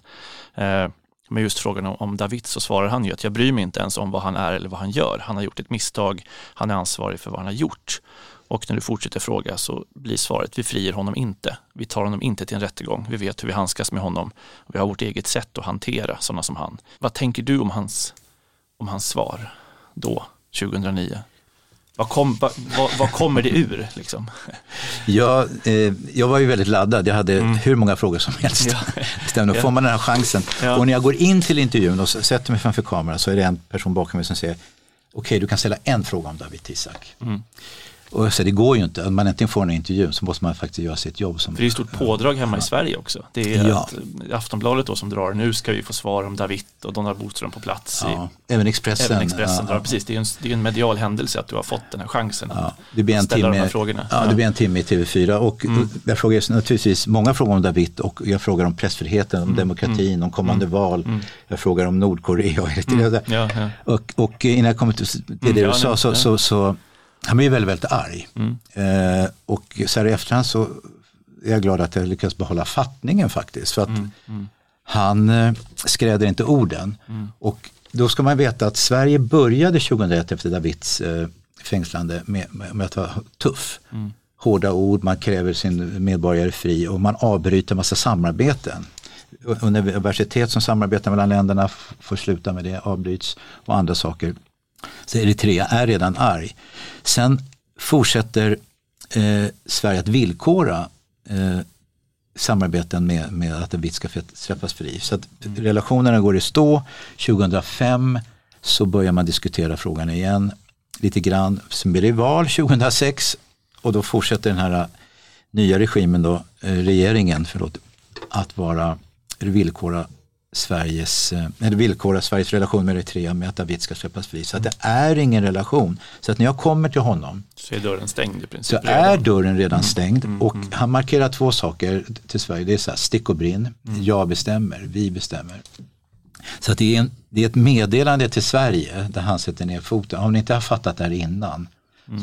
Speaker 5: Eh, med men just frågan om, om David så svarar han ju att jag bryr mig inte ens om vad han är eller vad han gör. Han har gjort ett misstag, han är ansvarig för vad han har gjort. Och när du fortsätter fråga så blir svaret vi frier honom inte. Vi tar honom inte till en rättegång. Vi vet hur vi handskas med honom. Vi har vårt eget sätt att hantera sådana som han. Vad tänker du om hans, om hans svar då, 2009? Vad, kom, vad, vad, kommer det ur? Liksom?
Speaker 4: Jag, eh, jag var ju väldigt laddad, jag hade hur många frågor som helst.
Speaker 5: Mm. Ja.
Speaker 4: Stämde. Får man den här chansen.
Speaker 5: Ja.
Speaker 4: Och när jag går in till intervjun och sätter mig framför kameran så är det en person bakom mig som säger okej du kan ställa en fråga om David Isak.
Speaker 5: Mm.
Speaker 4: Och så det går ju inte, om man inte får den intervjun så måste man faktiskt göra sitt jobb. Som,
Speaker 5: För det är ett stort pådrag hemma i Sverige också. Det är
Speaker 4: Ja.
Speaker 5: att eh, Aftonbladet då som drar, nu ska vi få svar om David och Donald Boström på plats.
Speaker 4: ja,
Speaker 5: I,
Speaker 4: även Expressen.
Speaker 5: även Expressen
Speaker 4: ja,
Speaker 5: drar, precis. Det är ju en, det är ju en medial händelse att du har fått den här chansen
Speaker 4: Ja,
Speaker 5: att
Speaker 4: det blir en
Speaker 5: ställa de här
Speaker 4: timme,
Speaker 5: frågorna.
Speaker 4: Ja, det blir en timme i TV4 och jag frågar naturligtvis många frågor om David och jag frågar om pressfriheten, om demokratin, om kommande val. Jag frågar om Nordkorea och.
Speaker 5: Ja, ja.
Speaker 4: Och, och innan jag kommer till det,
Speaker 5: ja,
Speaker 4: du sa så,
Speaker 5: ja.
Speaker 4: så, så han blir väldigt, väldigt arg.
Speaker 5: Mm.
Speaker 4: Eh, och så här i efterhand så är jag glad att jag lyckas behålla fattningen faktiskt. För att
Speaker 5: Mm,
Speaker 4: han eh, skräder inte orden. Och då ska man veta att Sverige började 2001 efter Davids eh, fängslande med, med, med att vara tuff. Hårda ord, man kräver sin medborgare fri och man avbryter massa samarbeten. Universitet som samarbetar mellan länderna får sluta med det, avbryts och andra saker. Så Eritrea är redan arg. Sen fortsätter eh, Sverige att villkora eh, samarbeten med, med att David ska släppas fri. Så att relationerna går i stå. 2005 så börjar man diskutera frågan igen lite grann. Sen blir det val 2006 och då fortsätter den här eh, nya regimen då, eh, regeringen, förlåt, att vara villkora Sveriges, eh, eller villkora Sveriges relation med Eritrea med att David ska släppas fri. Så att det är ingen relation. Så att när jag kommer till honom
Speaker 5: Så är dörren stängd i princip.
Speaker 4: så
Speaker 5: redan.
Speaker 4: är dörren redan stängd och han markerar två saker till Sverige. Det är så här, stick och brinn, jag bestämmer, vi bestämmer. Så att det, är en, det är ett meddelande till Sverige där han sätter ner foten. Om ni inte har fattat det här innan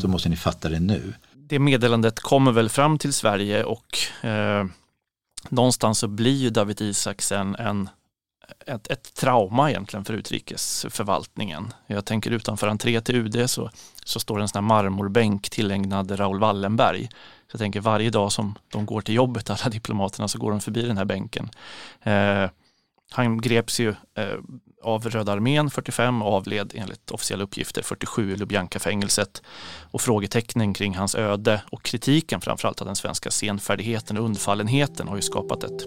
Speaker 4: så måste ni fatta det nu.
Speaker 5: det meddelandet kommer väl fram till Sverige och eh, någonstans så blir ju David Isaksen en, ett, ett trauma egentligen för utrikesförvaltningen. Jag tänker utanför entré till UD så, så står en sån här marmorbänk tillägnad Raoul Wallenberg. Så jag tänker varje dag som de går till jobbet, alla diplomaterna, så går de förbi den här bänken. Eh, han greps ju eh, av Röda armén 45 och avled enligt officiella uppgifter 47 i Lubjanka-fängelset. Och frågetecknen kring hans öde och kritiken framförallt av den svenska senfärdigheten och undfallenheten har ju skapat ett,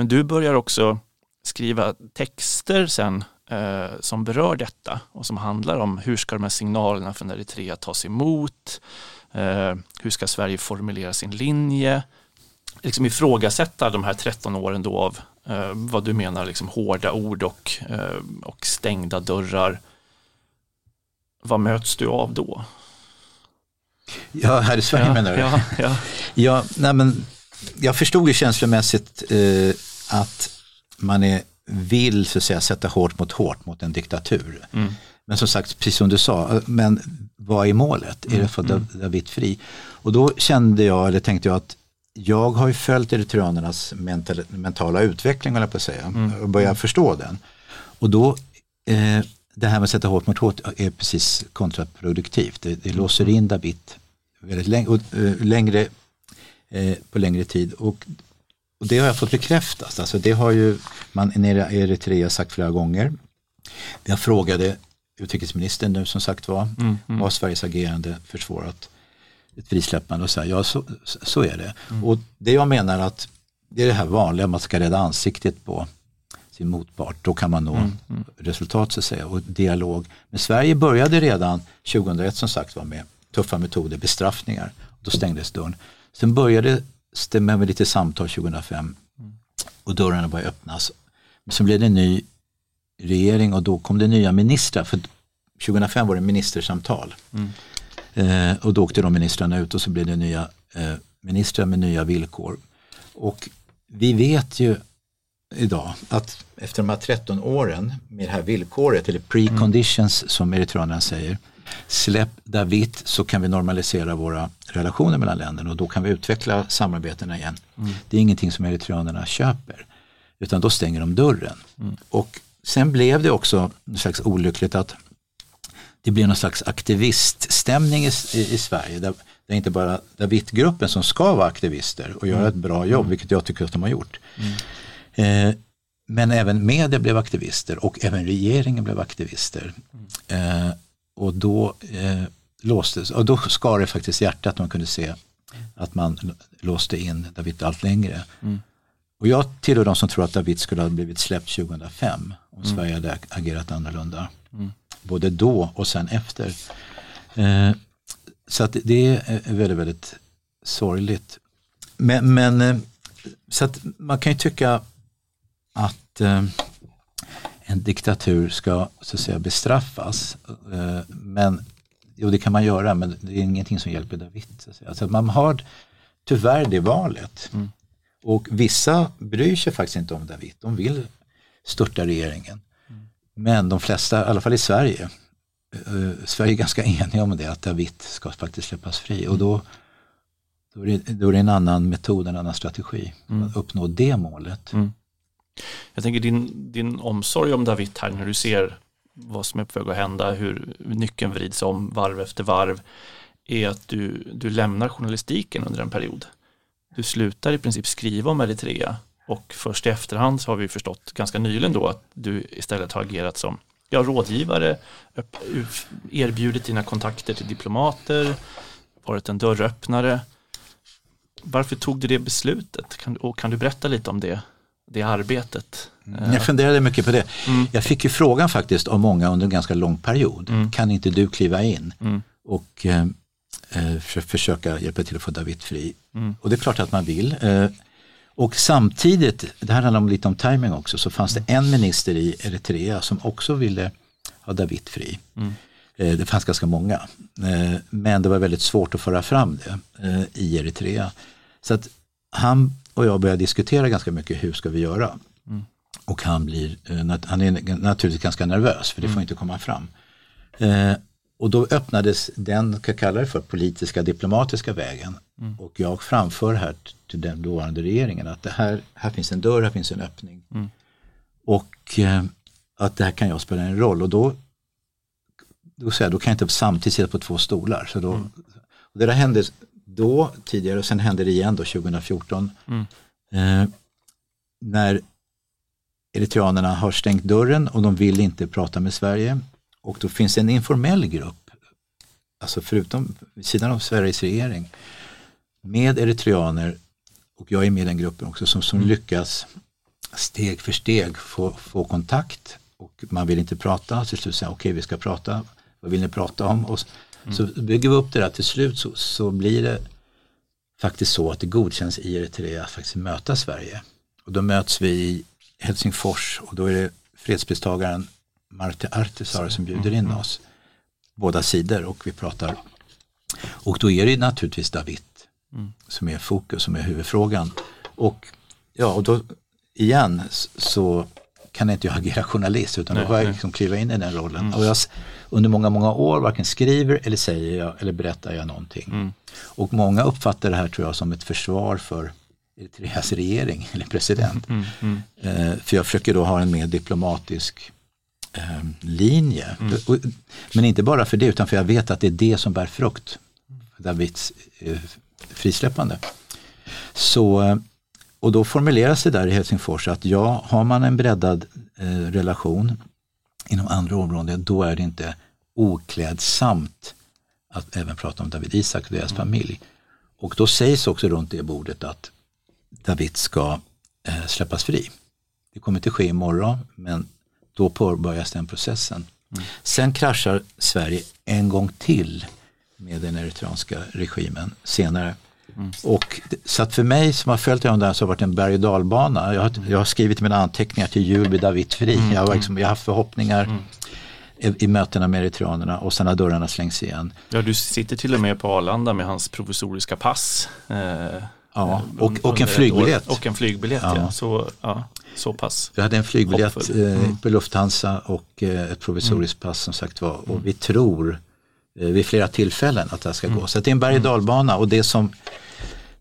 Speaker 5: Men du börjar också skriva texter sen eh, som berör detta och som handlar om hur ska de här signalerna från Eritrea tas emot? Eh, hur ska Sverige formulera sin linje? Liksom ifrågasätta de här 13 åren då av eh, vad du menar liksom hårda ord och, eh, och stängda dörrar. Vad möts du av då?
Speaker 4: Ja, här i Sverige
Speaker 5: ja,
Speaker 4: menar du?
Speaker 5: Ja, ja.
Speaker 4: Ja, nej men, jag förstod ju känslomässigt eh, att man är, vill så att säga, sätta hårt mot hårt mot en diktatur.
Speaker 5: Mm.
Speaker 4: Men som sagt, precis som du sa, men vad är målet? Är det för
Speaker 5: Mm.
Speaker 4: Dav- David fri? Och då kände jag, eller tänkte jag att jag har ju följt eritreanernas mental, mentala utveckling, håller jag på att säga,
Speaker 5: Mm.
Speaker 4: och börjar förstå den. Och då, eh, det här med att sätta hårt mot hårt är precis kontraproduktivt. Det, det låser in David väldigt länge, och, eh, längre, eh, på längre tid. Och, och det har jag fått bekräftat. Alltså det har ju man nere i Eritrea sagt flera gånger. Jag frågade utrikesministern nu som sagt var,
Speaker 5: Mm,
Speaker 4: har Sveriges agerande försvårat ett frisläppande och så här, ja så, så är det. Och det jag menar att det är det här vanliga, man ska rädda ansiktet på sin motpart, då kan man nå resultat så att säga och dialog. Men Sverige började redan 2001 som sagt var med tuffa metoder, bestraffningar, då stängdes dörren. Sen började det med lite samtal 2005 och dörrarna började öppnas. Så blev det en ny regering och då kom det nya ministrar. För 2005 var det ministersamtal. Eh, och då åkte de ministrarna ut och så blev det nya eh, ministrar med nya villkor. Och vi vet ju idag att efter de här 13 åren med det här villkoret, eller preconditions som eritreanerna säger, släpp David så kan vi normalisera våra relationer mellan länderna och då kan vi utveckla samarbetena igen. Det är ingenting som eritreanerna köper, utan då stänger de dörren. Och sen blev det också slags olyckligt att det blev någon slags aktiviststämning i, i, i Sverige. Där, där inte bara David-gruppen som ska vara aktivister och göra ett bra jobb, vilket jag tycker att de har gjort. Eh, men även media blev aktivister och även regeringen blev aktivister. Eh, och då eh, låstes, och då skar det faktiskt hjärtat man kunde se att man låste in David allt längre. Och jag tillhör de som tror att David skulle ha blivit släppt 2005 om Sverige hade ag- agerat annorlunda. Både då och sen efter. Eh, så att det är väldigt, väldigt sorgligt. Men, men eh, så att man kan ju tycka att eh, en diktatur ska så att säga bestraffas. Eh, men jo, det kan man göra, men det är ingenting som hjälper David. Så att säga. Alltså man har tyvärr det valet. Och vissa bryr sig faktiskt inte om David. De vill störta regeringen. Men de flesta, i alla fall i Sverige, eh, Sverige är ganska <laughs> eniga om det, att David ska faktiskt släppas fri. Och då, då, är det, då är det en annan metod, en annan strategi att uppnå det målet.
Speaker 5: Jag tänker din, din omsorg om David här när du ser vad som är på väg att hända, hur nyckeln vrids om varv efter varv, är att du, du lämnar journalistiken under en period. Du slutar i princip skriva om Eritrea och först i efterhand så har vi förstått ganska nyligen då att du istället har agerat som ja, rådgivare, erbjudit dina kontakter till diplomater, varit en dörröppnare. Varför tog du det beslutet? Kan, och kan du berätta lite om det, det arbetet? Eh,
Speaker 4: Jag funderade mycket på det.
Speaker 5: Mm.
Speaker 4: Jag fick ju frågan faktiskt av många under en ganska lång period. Kan inte du kliva in
Speaker 5: Mm.
Speaker 4: och eh, eh, för, försöka hjälpa till att få David fri?
Speaker 5: Mm.
Speaker 4: Och det är klart att man vill. Eh, och samtidigt, det här handlar om lite om timing också, så fanns det en minister i Eritrea som också ville ha David fri.
Speaker 5: Mm.
Speaker 4: Eh, Det fanns ganska många. Eh, Men det var väldigt svårt att föra fram det eh, i Eritrea. Så att han och jag började diskutera ganska mycket, hur ska vi göra? Och han, blir, eh, han är naturligtvis ganska nervös för det får inte komma fram. Eh, och då öppnades den, kan kalla det för, politiska diplomatiska vägen. Och jag framför här till den dåvarande regeringen att det här, här finns en dörr, här finns en öppning. Och eh, att det här kan jag spela en roll. Och då, då, säger jag, då kan jag inte samtidigt sitta på två stolar. Så då, och det där hände då tidigare och sen hände det igen då 2014. Eh, när eritreanerna har stängt dörren och de vill inte prata med Sverige. Och då finns det en informell grupp, alltså förutom vid sidan av Sveriges regering, med eritreaner och jag är med i den gruppen också som, som lyckas steg för steg få, få kontakt och man vill inte prata. Till slut säger okej vi ska prata, vad vill ni prata om? Och så, så bygger vi upp det där till slut så, så blir det faktiskt så att det godkänns i Eritrea att faktiskt möta Sverige. Och då möts vi i Helsingfors och då är det fredspristagaren Marte Artisar som bjuder in oss. Båda sidor och vi pratar. Och då är det naturligtvis David som är fokus, som är huvudfrågan. Och ja, och då igen så kan inte jag agera journalist utan då får jag liksom kliva in i den rollen. Och jag, under många, många år varken skriver eller säger jag eller berättar jag någonting. Och många uppfattar det här tror jag som ett försvar för Eritreas regering eller president. Eh, för jag försöker då ha en mer diplomatisk eh, linje. Och, men inte bara för det utan för jag vet att det är det som bär frukt. Davids eh, frisläppande. Så, eh, och då formuleras det där i Helsingfors att ja, har man en breddad eh, relation inom andra områden, då är det inte oklädsamt att även prata om David Isak och deras familj. Och då sägs också runt det bordet att David ska eh, släppas fri. Det kommer inte ske imorgon, men då påbörjas den processen. Sen kraschar Sverige en gång till med den eritreanska regimen senare. Och, det- så att för mig som har följt honom där så har det varit en berg och dalbana. Jag har, jag har skrivit mina anteckningar till jul vid David Fri. Jag, har liksom, jag har haft förhoppningar i, i mötena med eritreanerna och sen har dörrarna slängts igen.
Speaker 5: Ja, du sitter till och med på Arlanda med hans provisoriska pass. Eh,
Speaker 4: Ja,
Speaker 5: eh,
Speaker 4: och- och en
Speaker 5: ett
Speaker 4: flygbiljett.
Speaker 5: Och en flygbiljett, ja.
Speaker 4: Ja.
Speaker 5: Så, ja, så pass.
Speaker 4: Vi hade en flygbiljett eh, på Lufthansa och eh, ett provisoriskt pass som sagt var. Och vi tror vid flera tillfällen att det här ska gå. Så det är en berg och dalbana och det som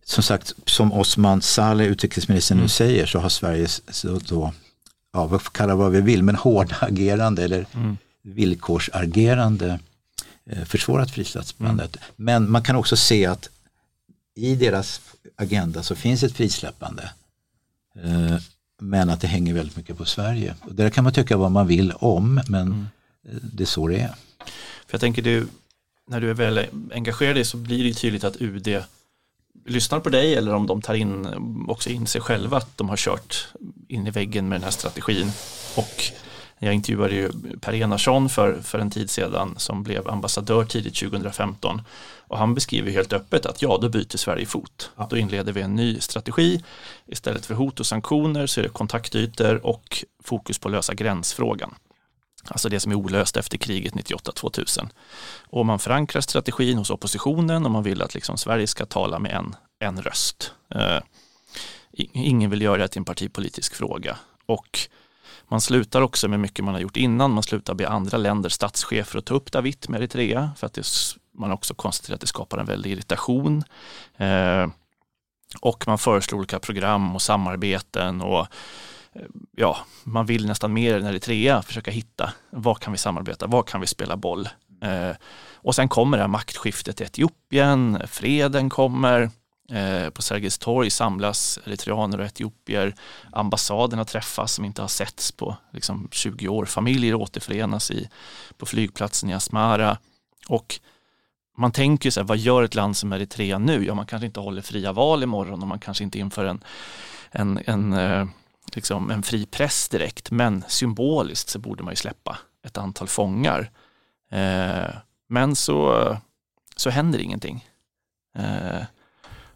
Speaker 4: som sagt, som Osman Saleh, utrikesministern nu säger, så har Sverige s- så då, ja vad kalla vad vi vill, men hårda <laughs> agerande eller villkorsagerande eh, försvårat frisläppandet. Men man kan också se att i deras agenda så finns ett frisläppande. Eh, men att det hänger väldigt mycket på Sverige. Och det där kan man tycka vad man vill om, men eh, det är så det är.
Speaker 5: För jag tänker du, när du är väl engagerad i så blir det tydligt att UD lyssnar på dig eller om de tar in också in sig själva att de har kört in i väggen med den här strategin. Och jag intervjuade ju Per Enarsson för, för en tid sedan som blev ambassadör tidigt 2015 och han beskriver helt öppet att ja, då byter Sverige fot. Då inleder vi en ny strategi. Istället för hot och sanktioner så är det kontaktytor och fokus på att lösa gränsfrågan. Alltså det som är olöst efter kriget 98-2000. Och man förankrar strategin hos oppositionen och man vill att liksom Sverige ska tala med en, en röst. Eh, ingen vill göra det till en partipolitisk fråga. Och man slutar också med mycket man har gjort innan. Man slutar be andra länders statschefer att ta upp Dawit med Eritrea för att det, man har också konstaterat att det skapar en väldig irritation. Eh, och man föreslår olika program och samarbeten och ja, man vill nästan mer än Eritrea försöka hitta vad kan vi samarbeta, vad kan vi spela boll. Eh, och sen kommer det här maktskiftet i Etiopien, freden kommer, eh, på Sergels torg samlas eritreaner och etiopier, ambassaderna träffas som inte har setts på liksom, 20 år, familjer återförenas i, på flygplatsen i Asmara och man tänker så här, vad gör ett land som Eritrea nu? Ja, man kanske inte håller fria val imorgon och man kanske inte inför en, en, en, eh, liksom en fri press direkt, men symboliskt så borde man ju släppa ett antal fångar. Eh, men så, så händer ingenting. Eh,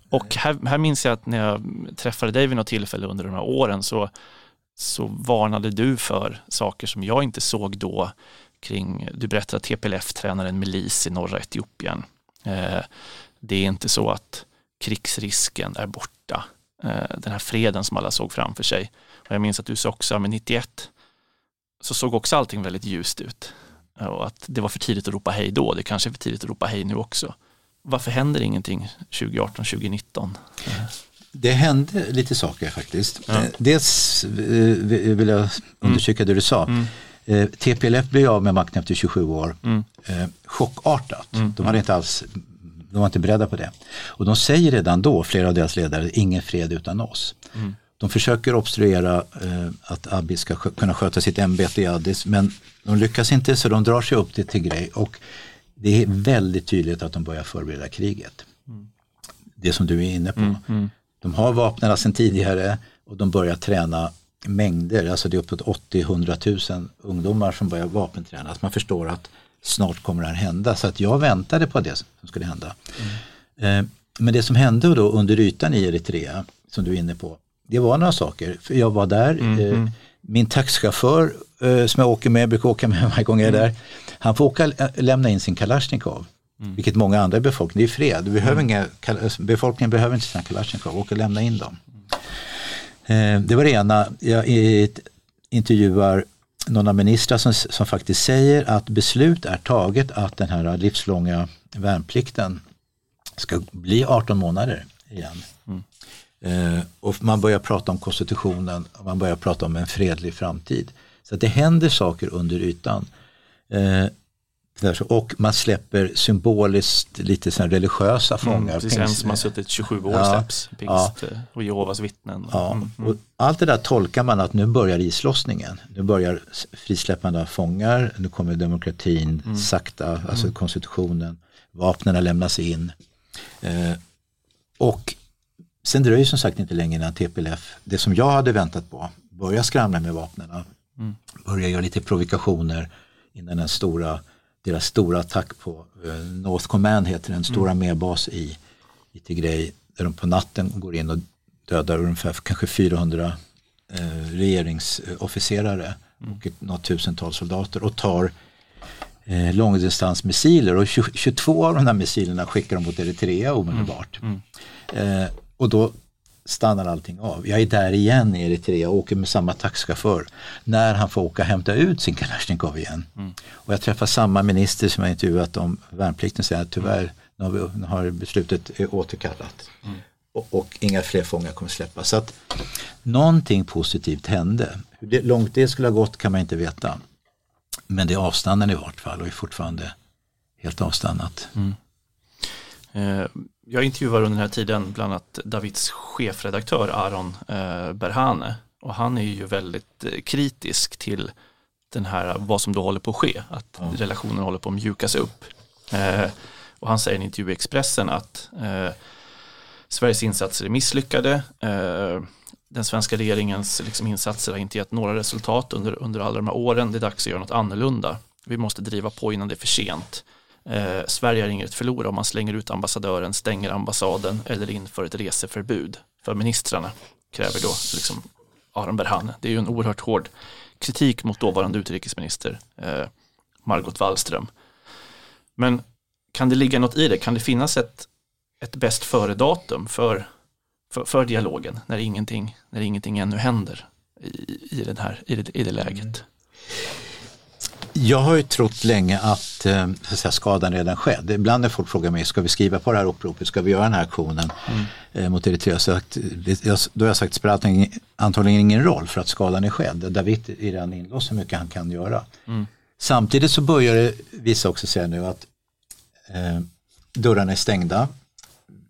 Speaker 5: och här, här minns jag att när jag träffade dig vid något tillfälle under de här åren så, så varnade du för saker som jag inte såg då kring, du berättade att TPLF tränar en milis i norra Etiopien. Eh, det är inte så att krigsrisken är borta. Eh, den här freden som alla såg framför sig. Och jag minns att du sa också, med 91 så såg också allting väldigt ljust ut. Och att det var för tidigt att ropa hej då, det kanske är för tidigt att ropa hej nu också. Varför händer ingenting 2018, 2019?
Speaker 4: Det hände lite saker faktiskt. Eh, Dels eh, vill jag undersöka det du sa. Eh, TPLF blev av med makten efter 27 år. Eh, chockartat. De, hade inte alls, de var inte beredda på det. Och de säger redan då, flera av deras ledare, ingen fred utan oss. De försöker obstruera eh, att Abiy ska kunna sköta sitt ämbete i Addis men de lyckas inte så de drar sig upp till Tigray och det är väldigt tydligt att de börjar förbereda kriget. Det som du är inne på. De har vapnen sedan tidigare och de börjar träna mängder, alltså det är uppåt 80-100 000 ungdomar som börjar vapentränas. Man förstår att snart kommer det här hända. Så att jag väntade på det som skulle hända. Eh, Men det som hände då under ytan i Eritrea, som du är inne på, det var några saker. För jag var där, eh, min taxichaufför eh, som jag åker med, brukar åka med <laughs> varje gång jag är där, han får åka, lämna in sin Kalashnikov. Vilket många andra i befolkningen, det är fred. Du behöver inga, befolkningen behöver inte sina Kalashnikov, åka och lämna in dem. Det var det ena. Jag intervjuar några ministrar som, som faktiskt säger att beslut är taget att den här livslånga värnplikten ska bli 18 månader igen. Eh, och man börjar prata om konstitutionen och man börjar prata om en fredlig framtid. Så att det händer saker under ytan. Eh, och man släpper symboliskt lite såna religiösa fångar.
Speaker 5: Mm, precis, en som har suttit 27 år
Speaker 4: Ja,
Speaker 5: släpps, pingst eh, och Jehovas vittnen.
Speaker 4: Ja,
Speaker 5: Mm,
Speaker 4: och allt det där tolkar man att nu börjar islossningen. Nu börjar frisläppande av fångar, nu kommer demokratin
Speaker 5: Mm.
Speaker 4: sakta, alltså konstitutionen, vapnen lämnas in. Eh, och sen dröjer som sagt inte länge innan TPLF, det som jag hade väntat på, börjar skramla med vapnen,
Speaker 5: Mm.
Speaker 4: börjar göra lite provokationer innan den stora, deras stora attack på eh, North Command heter den, stora
Speaker 5: Mm.
Speaker 4: medbas i, i Tigray. där de på natten går in och dödar ungefär kanske 400 eh, regeringsofficerare och ett, något tusental soldater och tar eh, långdistansmissiler och 20, 22 av de här missilerna skickar de mot Eritrea omedelbart. Eh, och då stannar allting av. Jag är där igen i Eritrea och åker med samma taxichaufför när han får åka och hämta ut sin Kalashnikov igen. Och jag träffar samma minister som jag intervjuat om värnplikten säger att tyvärr nu har, vi, nu har beslutet återkallat. Och, och inga fler fångar kommer släppas. Så att någonting positivt hände. Hur det, långt det skulle ha gått kan man inte veta. Men det avstannade i vart fall och är fortfarande helt avstannat.
Speaker 5: Eh, Jag intervjuar under den här tiden bland annat Davids chefredaktör Aron eh, Berhane och han är ju väldigt eh, kritisk till den här, vad som då håller på att ske, att relationen håller på att mjukas upp. Eh, Och han säger i en intervju i Expressen att eh, Sveriges insatser är misslyckade. Eh, den svenska regeringens liksom, insatser har inte gett några resultat under, under alla de här åren. Det är dags att göra något annorlunda. Vi måste driva på innan det är för sent. Eh, Sverige har inget att förlora om man slänger ut ambassadören, stänger ambassaden eller inför ett reseförbud för ministrarna, kräver då liksom Aron Berhane. Det är ju en oerhört hård kritik mot dåvarande utrikesminister eh, Margot Wallström. Men kan det ligga något i det? Kan det finnas ett, ett bäst före-datum för, för, för dialogen när ingenting, när ingenting ännu händer i, i, den här, i, det, i det läget? Mm.
Speaker 4: Jag har ju trott länge att, eh, säga, skadan redan skedd. Ibland när folk frågar mig, ska vi skriva på det här uppropet, ska vi göra den här aktionen eh, mot Eritrea? Så att, jag, då har jag sagt, det spelar antagligen- ingen roll för att skadan är skedd. David är redan inlåst så mycket han kan göra. Samtidigt så börjar det vissa också säga nu att eh, dörrarna är stängda.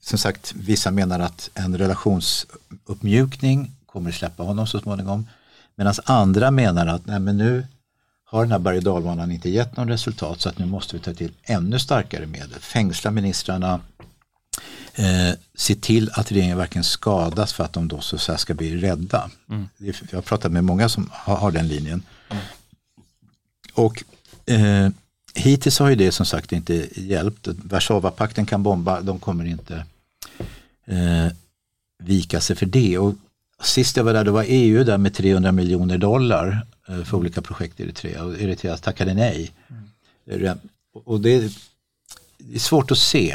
Speaker 4: Som sagt, vissa menar att en relationsuppmjukning kommer att släppa honom så småningom. Medan andra menar att nej, men nu har den här berg och dalbanan inte gett någon resultat så att nu måste vi ta till ännu starkare medel. Fängsla ministrarna, eh, se till att regeringen verkligen skadas för att de då så att säga ska bli rädda. Är- Jag har pratat med många som har, har den linjen. Och eh, hittills har ju det som sagt inte hjälpt. Warszawapakten kan bomba, de kommer inte eh, vika sig för det. Och sist jag var där, då var EU där med 300 miljoner dollar eh, för olika projekt i Eritrea och Eritrea tackade nej. Eh, Och det är, det är svårt att se.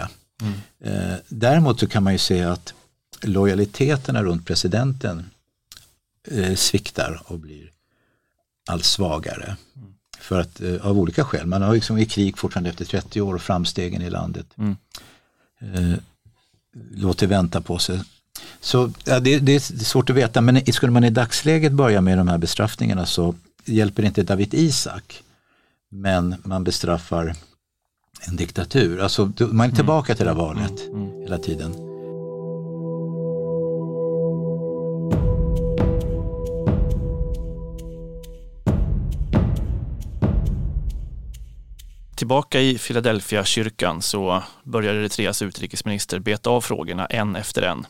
Speaker 4: Eh, däremot så kan man ju se att lojaliteterna runt presidenten sviktar och blir allt svagare. För att, av olika skäl. Man har liksom i krig fortfarande efter 30 år och framstegen i landet. Eh, låter vänta på sig. Så ja, det, det är svårt att veta, men skulle man i dagsläget börja med de här bestraffningarna så hjälper inte David Isak. Men man bestraffar en diktatur. Alltså, man är tillbaka till det här valet hela tiden.
Speaker 5: Tillbaka i Philadelphia kyrkan så börjar Eritreas utrikesminister beta av frågorna en efter en.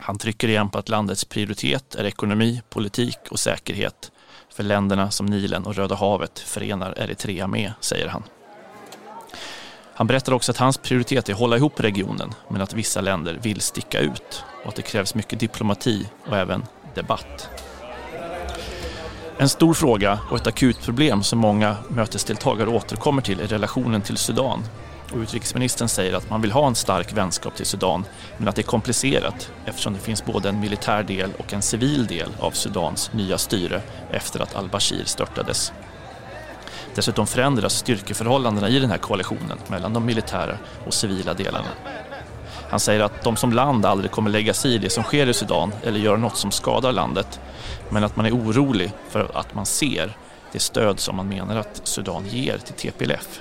Speaker 5: Han trycker igen på att landets prioritet är ekonomi, politik och säkerhet. För länderna som Nilen och Röda havet förenar Eritrea med, säger han. Han berättar också att hans prioritet är att hålla ihop regionen, men att vissa länder vill sticka ut och att det krävs mycket diplomati och även debatt. En stor fråga och ett akut problem som många mötesdeltagare återkommer till är relationen till Sudan. Och utrikesministern säger att man vill ha en stark vänskap till Sudan men att det är komplicerat eftersom det finns både en militär del och en civil del av Sudans nya styre efter att al-Bashir störtades. Dessutom förändras styrkeförhållandena i den här koalitionen mellan de militära och civila delarna. Han säger att de som land aldrig kommer lägga sig i det som sker i Sudan eller göra något som skadar landet men att man är orolig för att man ser det stöd som man menar att Sudan ger till TPLF.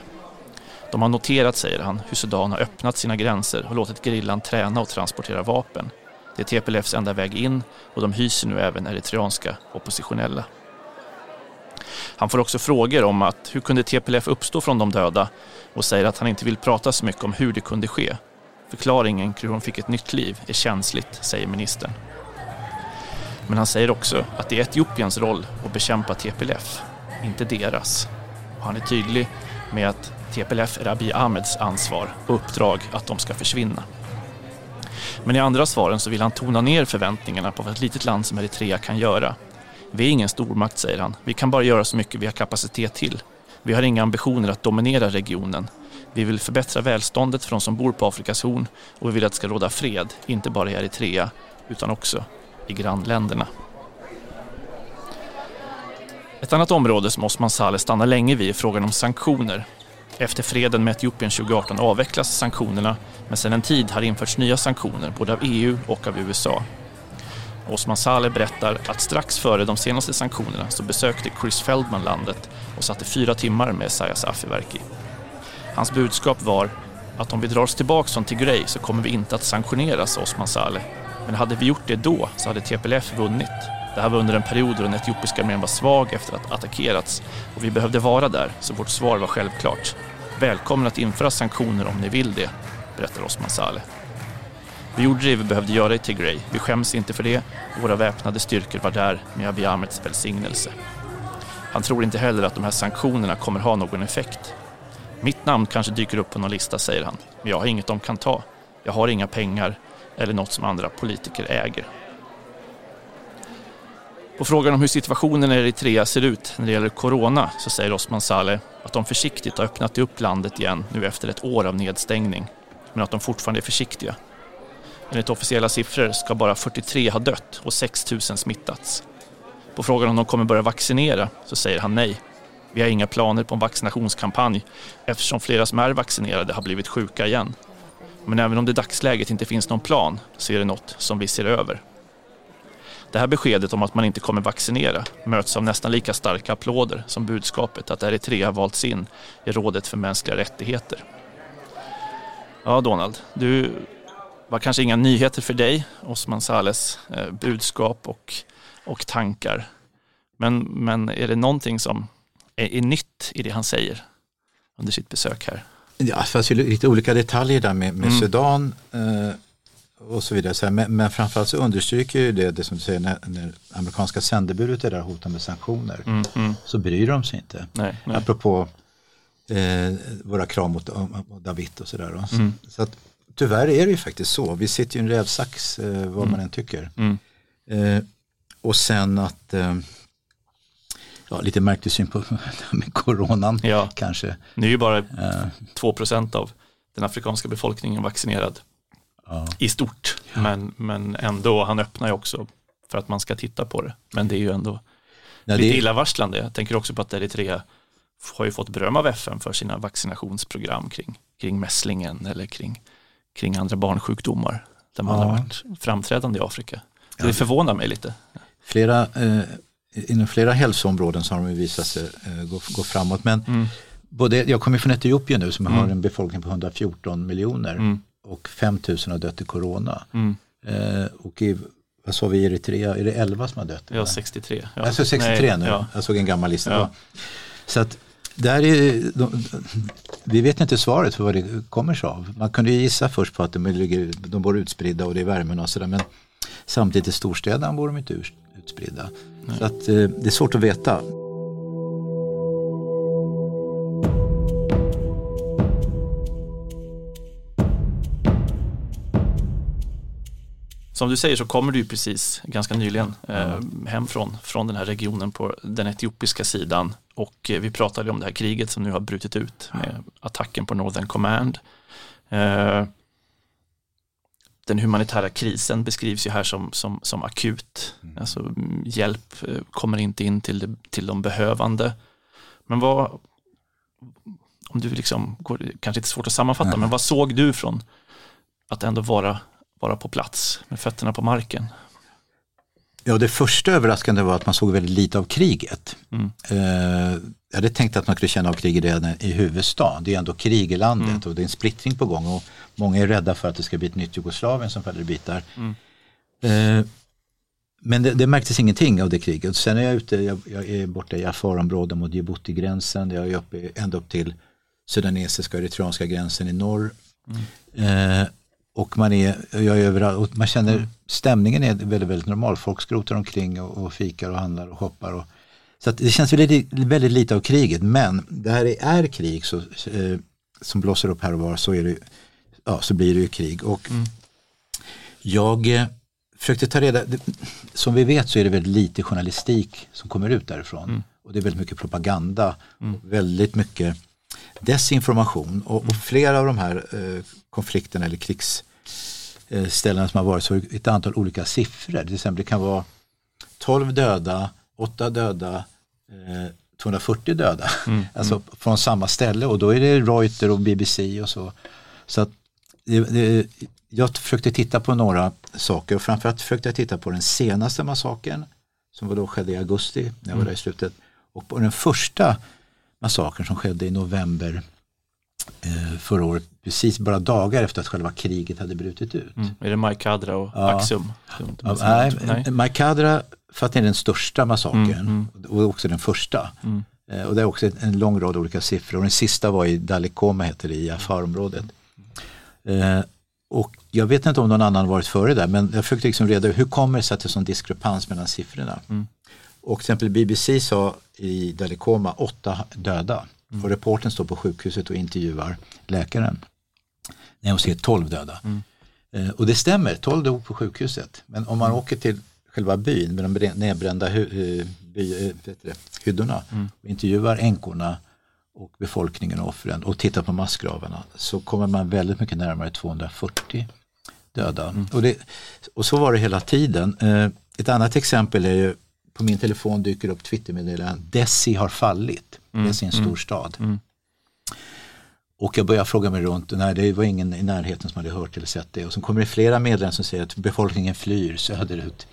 Speaker 5: De har noterat, säger han, hur Sudan har öppnat sina gränser och låtit gerillan träna och transportera vapen. Det är TPLFs enda väg in och de hyser nu även eritreanska oppositionella. Han får också frågor om att hur kunde TPLF uppstå från de döda och säger att han inte vill prata så mycket om hur det kunde ske. Förklaringen hur hon fick ett nytt liv är känsligt, säger ministern. Men han säger också att det är Etiopiens roll att bekämpa TPLF, inte deras. Och han är tydlig med att TPLF är Abiy Ahmeds ansvar och uppdrag att de ska försvinna. Men i andra svaren så vill han tona ner förväntningarna på vad ett litet land som Eritrea kan göra. Vi är ingen stormakt, säger han. Vi kan bara göra så mycket vi har kapacitet till. Vi har inga ambitioner att dominera regionen. Vi vill förbättra välståndet för de som bor på Afrikas horn och vi vill att det ska råda fred, inte bara i Eritrea, utan också i grannländerna. Ett annat område som Osman Saleh stannar länge vid är frågan om sanktioner. Efter freden med Etiopien 2018 avvecklas sanktionerna, men sedan en tid har införts nya sanktioner både av EU och av USA. Osman Saleh berättar att strax före de senaste sanktionerna så besökte Chris Feldman landet och satte fyra timmar med Esaias Afewerki. Hans budskap var att om vi drar oss tillbaka från Tigray så kommer vi inte att sanktioneras, Osman Saleh. Men hade vi gjort det då så hade TPLF vunnit. Det här var under en period då den etiopiska armén var svag efter att attackerats och vi behövde vara där, så vårt svar var självklart. Välkommen att införa sanktioner om ni vill det, berättar Osman Saleh. Vi gjorde det vi behövde göra i Tigray. Vi skäms inte för det. Våra väpnade styrkor var där med Abiy Ahmeds välsignelse. Han tror inte heller att de här sanktionerna kommer ha någon effekt. Mitt namn kanske dyker upp på någon lista, säger han. Men jag har inget de kan ta. Jag har inga pengar eller något som andra politiker äger. På frågan om hur situationen i Eritrea ser ut när det gäller corona så säger Osman Saleh att de försiktigt har öppnat upp landet igen nu efter ett år av nedstängning. Men att de fortfarande är försiktiga. Enligt officiella siffror ska bara 43 ha dött och 6 000 smittats. På frågan om de kommer börja vaccinera så säger han nej. Vi har inga planer på en vaccinationskampanj eftersom flera som är vaccinerade har blivit sjuka igen. Men även om det i dagsläget inte finns någon plan så är det något som vi ser över. Det här beskedet om att man inte kommer vaccinera möts av nästan lika starka applåder som budskapet att Eritrea valts in i Rådet för mänskliga rättigheter. Ja, Donald, du var kanske inga nyheter för dig, Osman Sales eh, budskap och, och tankar. Men, men är det någonting som är, är nytt i det han säger under sitt besök här?
Speaker 4: Ja, det fanns ju lite olika detaljer där med, med mm. Sudan eh, och så vidare. Men, men framförallt så understryker ju det, det som du säger, när, när amerikanska sändebudet är där hotar med sanktioner mm, mm. så bryr de sig inte. Nej, nej. Apropå eh, våra krav mot, David och sådär. Mm. Så att, tyvärr är det ju faktiskt så. Vi sitter ju i en rävsax eh, vad mm. man än tycker. Mm. Eh, och sen att eh, ja, lite märklig syn på <laughs> med coronan ja. kanske.
Speaker 5: Nu är ju bara uh, 2 av den afrikanska befolkningen vaccinerad i stort. Ja. Men, men ändå, han öppnar ju också för att man ska titta på det. Men det är ju ändå ja, lite är... illavarslande. Jag tänker också på att Eritrea har ju fått beröm av FN för sina vaccinationsprogram kring, kring mässlingen eller kring, kring andra barnsjukdomar där man ja. har varit framträdande i Afrika. Det förvånar mig lite.
Speaker 4: Flera eh, inom flera hälsoområden så har de visat sig eh, gå, gå framåt. Men mm. både, jag kommer från Etiopien nu som mm. har en befolkning på 114 miljoner mm. Och 5 000 har dött i corona. Mm. Eh, och i, vad sa vi i Eritrea, är det 11 som har dött?
Speaker 5: Ja, 63. Ja.
Speaker 4: Alltså 63 Nej, nu, ja. jag såg en gammal lista. Ja. Så att där är, de, vi vet inte svaret för vad det kommer sig av. Man kunde gissa först på att de, ligger, de bor utspridda och det är värmen och sådär men samtidigt i storstäderna bor de inte utspridda. Nej. Så att, eh, det är svårt att veta.
Speaker 5: Som du säger så kommer du precis ganska nyligen eh, hem från, från den här regionen på den etiopiska sidan och eh, vi pratade om det här kriget som nu har brutit ut med attacken på Northern Command. Eh, den humanitära krisen beskrivs ju här som, som, som akut. Mm. Alltså, hjälp eh, kommer inte in till, det, till de behövande. Men vad, om du liksom, går, kanske inte svårt att sammanfatta, Nej. men vad såg du från att ändå vara, vara på plats med fötterna på marken?
Speaker 4: Ja, det första överraskande var att man såg väldigt lite av kriget. Mm. Eh, jag hade tänkt att man kunde känna av kriget redan i huvudstaden. Det är ändå krig i landet mm. och det är en splittring på gång. Och många är rädda för att det ska bli ett nytt Jugoslavien som faller i bitar. Mm. Eh, men det, det, märktes ingenting av det kriget. Sen är jag ute, jag, jag är borta i Afarområdet mot Djibouti-gränsen. Jag är uppe, ända upp till sudanesiska och eritreanska gränsen i norr. Mm. Eh, och man är, jag är överallt man känner mm. stämningen är väldigt, väldigt normal. Folk skrotar omkring och, och fikar och handlar och hoppar. Och, så det känns väldigt, väldigt lite av kriget. Men det här är krig så, eh, som blåser upp här och var så, är det, ja, så blir det ju krig. Och, mm. Jag eh, försökte ta reda, det- som vi vet så är det väldigt lite journalistik som kommer ut därifrån. Och det är väldigt mycket propaganda, och väldigt mycket desinformation. Och, och flera av de här eh, konflikterna eller krigsställena som har varit så ett antal olika siffror. Till exempel det kan vara 12 döda, 8 döda, eh, 240 döda. <laughs> alltså från samma ställe och då är det Reuters och BBC och så. Så att det, det, jag försökte titta på några saker och framförallt försökte jag titta på den senaste massakern som var då skedde i augusti, när jag var där i slutet. Och på den första massakern som skedde i november eh, förra året, precis bara dagar efter att själva kriget hade brutit ut.
Speaker 5: Är det Mike Kadra och
Speaker 4: Ja.
Speaker 5: Axum?
Speaker 4: Ja, nej, Maikadra för att det är den största massakern
Speaker 5: Mm,
Speaker 4: och också den första. Eh, Och det är också en lång rad olika siffror. Och den sista var i Dalikoma heter det, i Afar-området. Eh, och jag vet inte om någon annan varit före där men jag försökte liksom reda ut hur kommer det sig att det är sån diskrepans mellan siffrorna. Och till exempel BBC sa i Dalikoma åtta döda. Och reporten står på sjukhuset och intervjuar läkaren. När hon ser 12 döda. Eh, och det stämmer, 12 dog på sjukhuset. Men om man åker till själva byn med de nedbrända hu- eh, by, eh, det, hyddorna och intervjuar änkorna och befolkningen och offren och tittar på massgravarna så kommer man väldigt mycket närmare 240 döda. Och, det, och så var det hela tiden. Eh, ett annat exempel är ju på min telefon dyker upp Twittermeddelanden Desi har fallit. Desi är en stor stad. Och jag börjar fråga mig runt, nej det var ingen i närheten som hade hört eller sett det. Och så kommer det flera medlemmar som säger att befolkningen flyr söderut.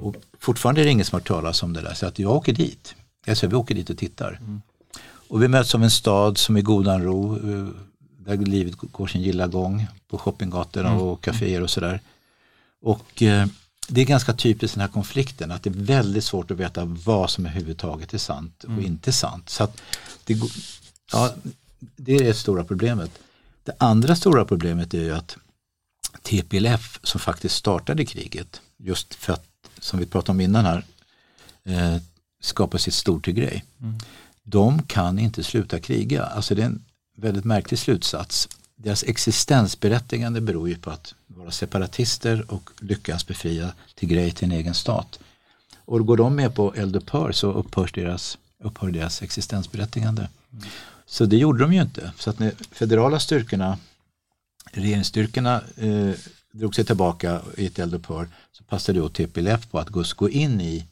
Speaker 4: Och fortfarande är det ingen som har hört talas om det där, så att jag åker dit. Jag säger vi åker dit och tittar. Och vi möts av en stad som är godan ro, eh, där livet går sin gilla gång på shoppinggatorna och kaféer och sådär. Och eh, det är ganska typiskt den här konflikten att det är väldigt svårt att veta vad som överhuvudtaget är sant och inte sant. Så att det, ja, det är det stora problemet. Det andra stora problemet är ju att TPLF som faktiskt startade kriget just för att, som vi pratade om innan här, eh, skapa sitt stortygrej. De kan inte sluta kriga. Alltså det är en väldigt märklig slutsats. Deras existensberättigande beror ju på att vara separatister och lyckas befria Tigray till en egen stat. Och går de med på eldupphör så upphör deras, upphör deras existensberättigande. Så det gjorde de ju inte. Så att när federala styrkorna, regeringsstyrkorna eh, drog sig tillbaka i ett eldupphör så passade då TPLF på att gå in i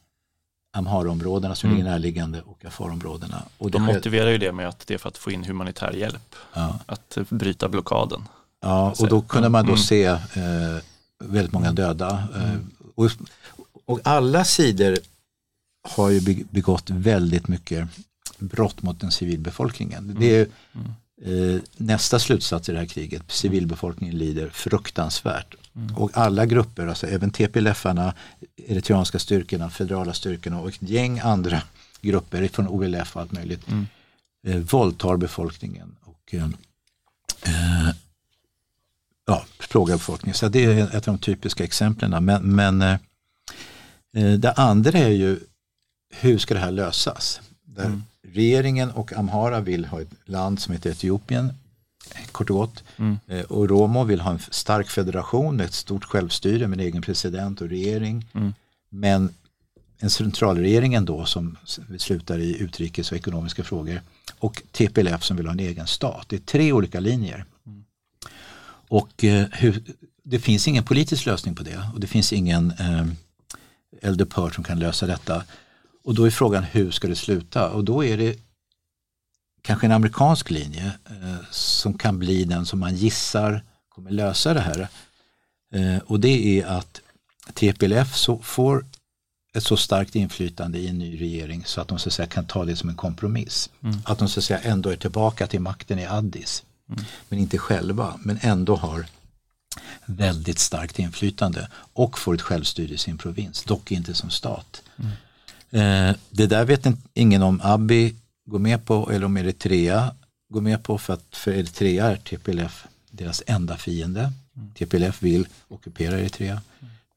Speaker 4: Amhara-områdena som ligger närliggande och Afar-områdena. Och
Speaker 5: De
Speaker 4: sker-
Speaker 5: motiverar ju det med att det är för att få in humanitär hjälp.
Speaker 4: Ja.
Speaker 5: Att eh, bryta blockaden.
Speaker 4: Ja, och då kunde man då se eh, väldigt många döda. Eh, och, och alla sidor har ju be- begått väldigt mycket brott mot den civilbefolkningen. Det är eh, nästa slutsats i det här kriget. Civilbefolkningen lider fruktansvärt. Och alla grupper, alltså även TPLF-arna, eritreanska styrkorna, federala styrkorna och ett gäng andra grupper från OLF och allt möjligt eh, våldtar befolkningen. Och, eh, eh, ja, plågar befolkningen. Så det är ett av de typiska exemplen. Men, men eh, eh, det andra är ju hur ska det här lösas? Där Regeringen och Amhara vill ha ett land som heter Etiopien, kort och gott. Eh, och Romo vill ha en stark federation, ett stort självstyre med en egen president och regering. Men en centralregering ändå som slutar i utrikes och ekonomiska frågor. Och TPLF som vill ha en egen stat. Det är tre olika linjer. Och eh, hur, det finns ingen politisk lösning på det och det finns ingen eh, eldupphör som kan lösa detta. Och då är frågan hur ska det sluta? Och då är det kanske en amerikansk linje eh, som kan bli den som man gissar kommer lösa det här. Eh, och det är att TPLF så får ett så starkt inflytande i en ny regering så att de så att säga, kan ta det som en kompromiss. Att de så att säga, ändå är tillbaka till makten i Addis. Men inte själva, men ändå har väldigt starkt inflytande och får ett självstyre i sin provins, dock inte som stat. Eh, det där vet in- ingen om Abiy går med på eller om Eritrea går med på för att för Eritrea är TPLF deras enda fiende. TPLF vill ockupera Eritrea.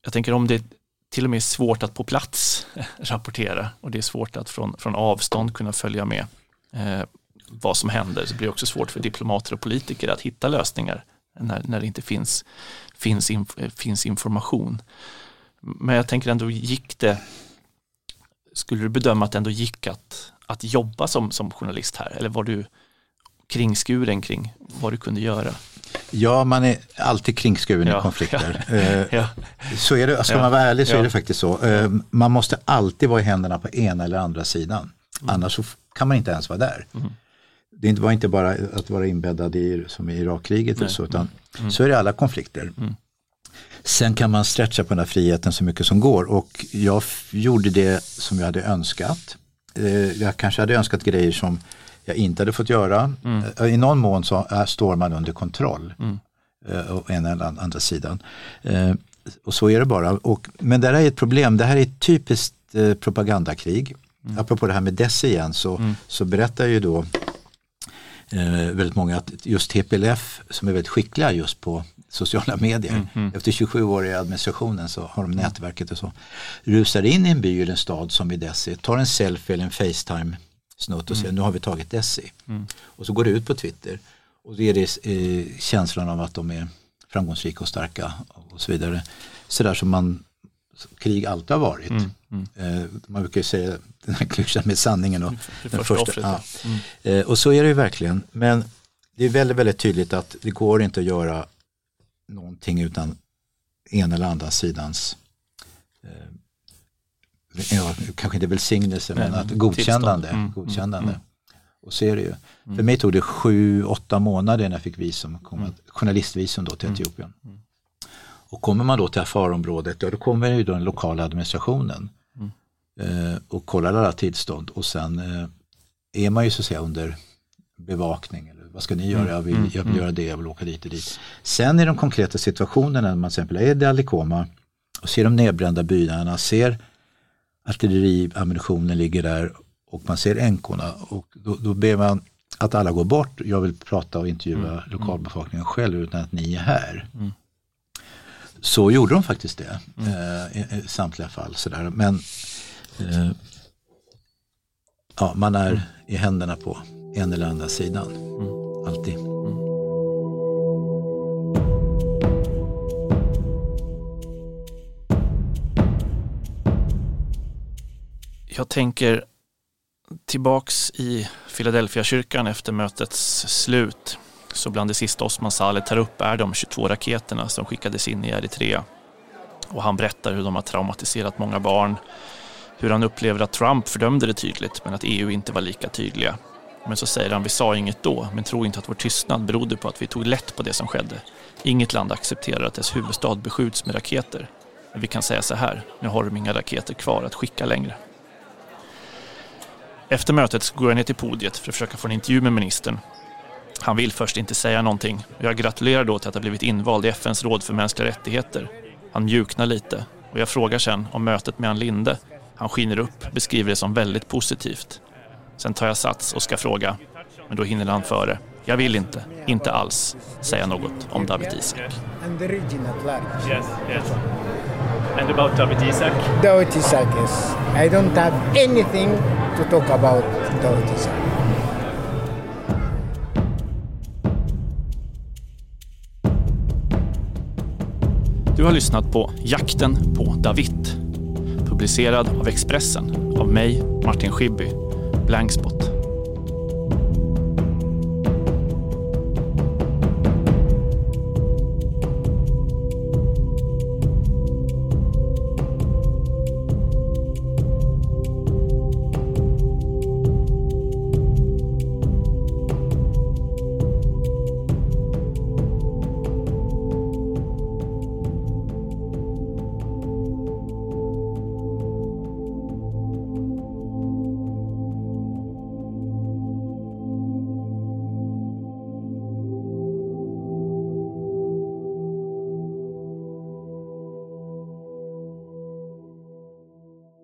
Speaker 5: Jag tänker om det till och med är svårt att på plats <laughs> rapportera och det är svårt att från, från avstånd kunna följa med eh, vad som händer så blir det också svårt för diplomater och politiker att hitta lösningar när, när det inte finns, finns, inf, finns information. Men jag tänker ändå, gick det, skulle du bedöma att det ändå gick att, att jobba som, som journalist här? Eller var du kringskuren kring vad du kunde göra?
Speaker 4: Ja, man är alltid kringskuren
Speaker 5: Ja.
Speaker 4: i konflikter. <laughs>
Speaker 5: Ja.
Speaker 4: Eh,
Speaker 5: Ja.
Speaker 4: Så är det, ska man vara ärlig så är det faktiskt så. Eh, Man måste alltid vara i händerna på ena eller andra sidan.
Speaker 5: Mm.
Speaker 4: Annars kan man inte ens vara där. Det är inte- var inte bara att vara inbäddad i, som i Irakkriget eller så, utan
Speaker 5: Mm.
Speaker 4: så är det i alla konflikter. Sen kan man stretcha på den här friheten så mycket som går och jag gjorde det som jag hade önskat. Eh, Jag kanske hade önskat grejer som jag inte hade fått göra. Eh, I någon mån så är, står man under kontroll. Eh, Å ena eller an- andra sidan. Eh, Och så är det bara. Och, men det här är ett problem. Det här är ett typiskt eh, propagandakrig. Apropå det här med Desi igen så, så berättar ju då eh, väldigt många att just TPLF som är väldigt skickliga just på sociala medier. Efter 27 år i administrationen så har de nätverket och så. Rusar in i en by eller en stad som i Desi, tar en selfie eller en Facetime snutt och säger nu har vi tagit Desi. Och så går det ut på Twitter och det är det eh, känslan av att de är framgångsrika och starka och så vidare. Sådär som man krig alltid har varit. Eh, man brukar ju säga den här klyschan med sanningen och
Speaker 5: det
Speaker 4: den
Speaker 5: första offret,
Speaker 4: ja. Eh, och så är det ju verkligen. Men det är väldigt, väldigt tydligt att det går inte att göra någonting utan en eller andra sidans eh, ja, kanske inte välsignelse men att godkännande.
Speaker 5: Mm,
Speaker 4: godkännande. Och så är det ju. För mig tog det sju, åtta månader när jag fick visum, komma, journalistvisum då till Etiopien. Och kommer man då till affärområdet, ja då kommer ju då den lokala administrationen eh, och kollar alla tillstånd och sen eh, är man ju så att säga under bevakning. Vad ska ni göra? Jag vill, jag vill göra det, jag vill åka dit och dit. Sen i de konkreta situationerna när man till exempel är i Dalikoma och ser de nedbrända byarna, ser artilleriammunitionen ligger där och man ser änkorna och då, då ber man att alla går bort. Jag vill prata och intervjua lokalbefolkningen själv utan att ni är här. Så gjorde de faktiskt det eh, i, i samtliga fall. Sådär. Men eh, ja, man är i händerna på en eller andra sidan. Alltid.
Speaker 5: Jag tänker tillbaks i Philadelphia kyrkan efter mötets slut. Så bland det sista Osman Saleh tar upp är de 22 raketerna som skickades in i Eritrea. Och han berättar hur de har traumatiserat många barn. Hur han upplever att Trump fördömde det tydligt men att EU inte var lika tydliga. Men så säger han, vi sa inget då, men tro inte att vår tystnad berodde på att vi tog lätt på det som skedde. Inget land accepterar att dess huvudstad beskjuts med raketer. Men vi kan säga så här, nu har de inga raketer kvar att skicka längre. Efter mötet går jag ner till podiet för att försöka få en intervju med ministern. Han vill först inte säga någonting. Jag gratulerar då till att ha blivit invald i FNs råd för mänskliga rättigheter. Han mjuknar lite och jag frågar sen om mötet med Ann Linde. Han skiner upp, beskriver det som väldigt positivt. Sen tar jag sats och ska fråga, men då hinner han före. Jag vill inte, inte alls, säga något om David Isak.
Speaker 6: and the region at large.
Speaker 5: Yes, yes. And about David Isak?
Speaker 6: Dawit Isaak, yes. I don't have anything to talk about Dawit Isaak.
Speaker 5: Du har lyssnat på Jakten på David. Publicerad av Expressen av mig, Martin Schibbye, Blankspot.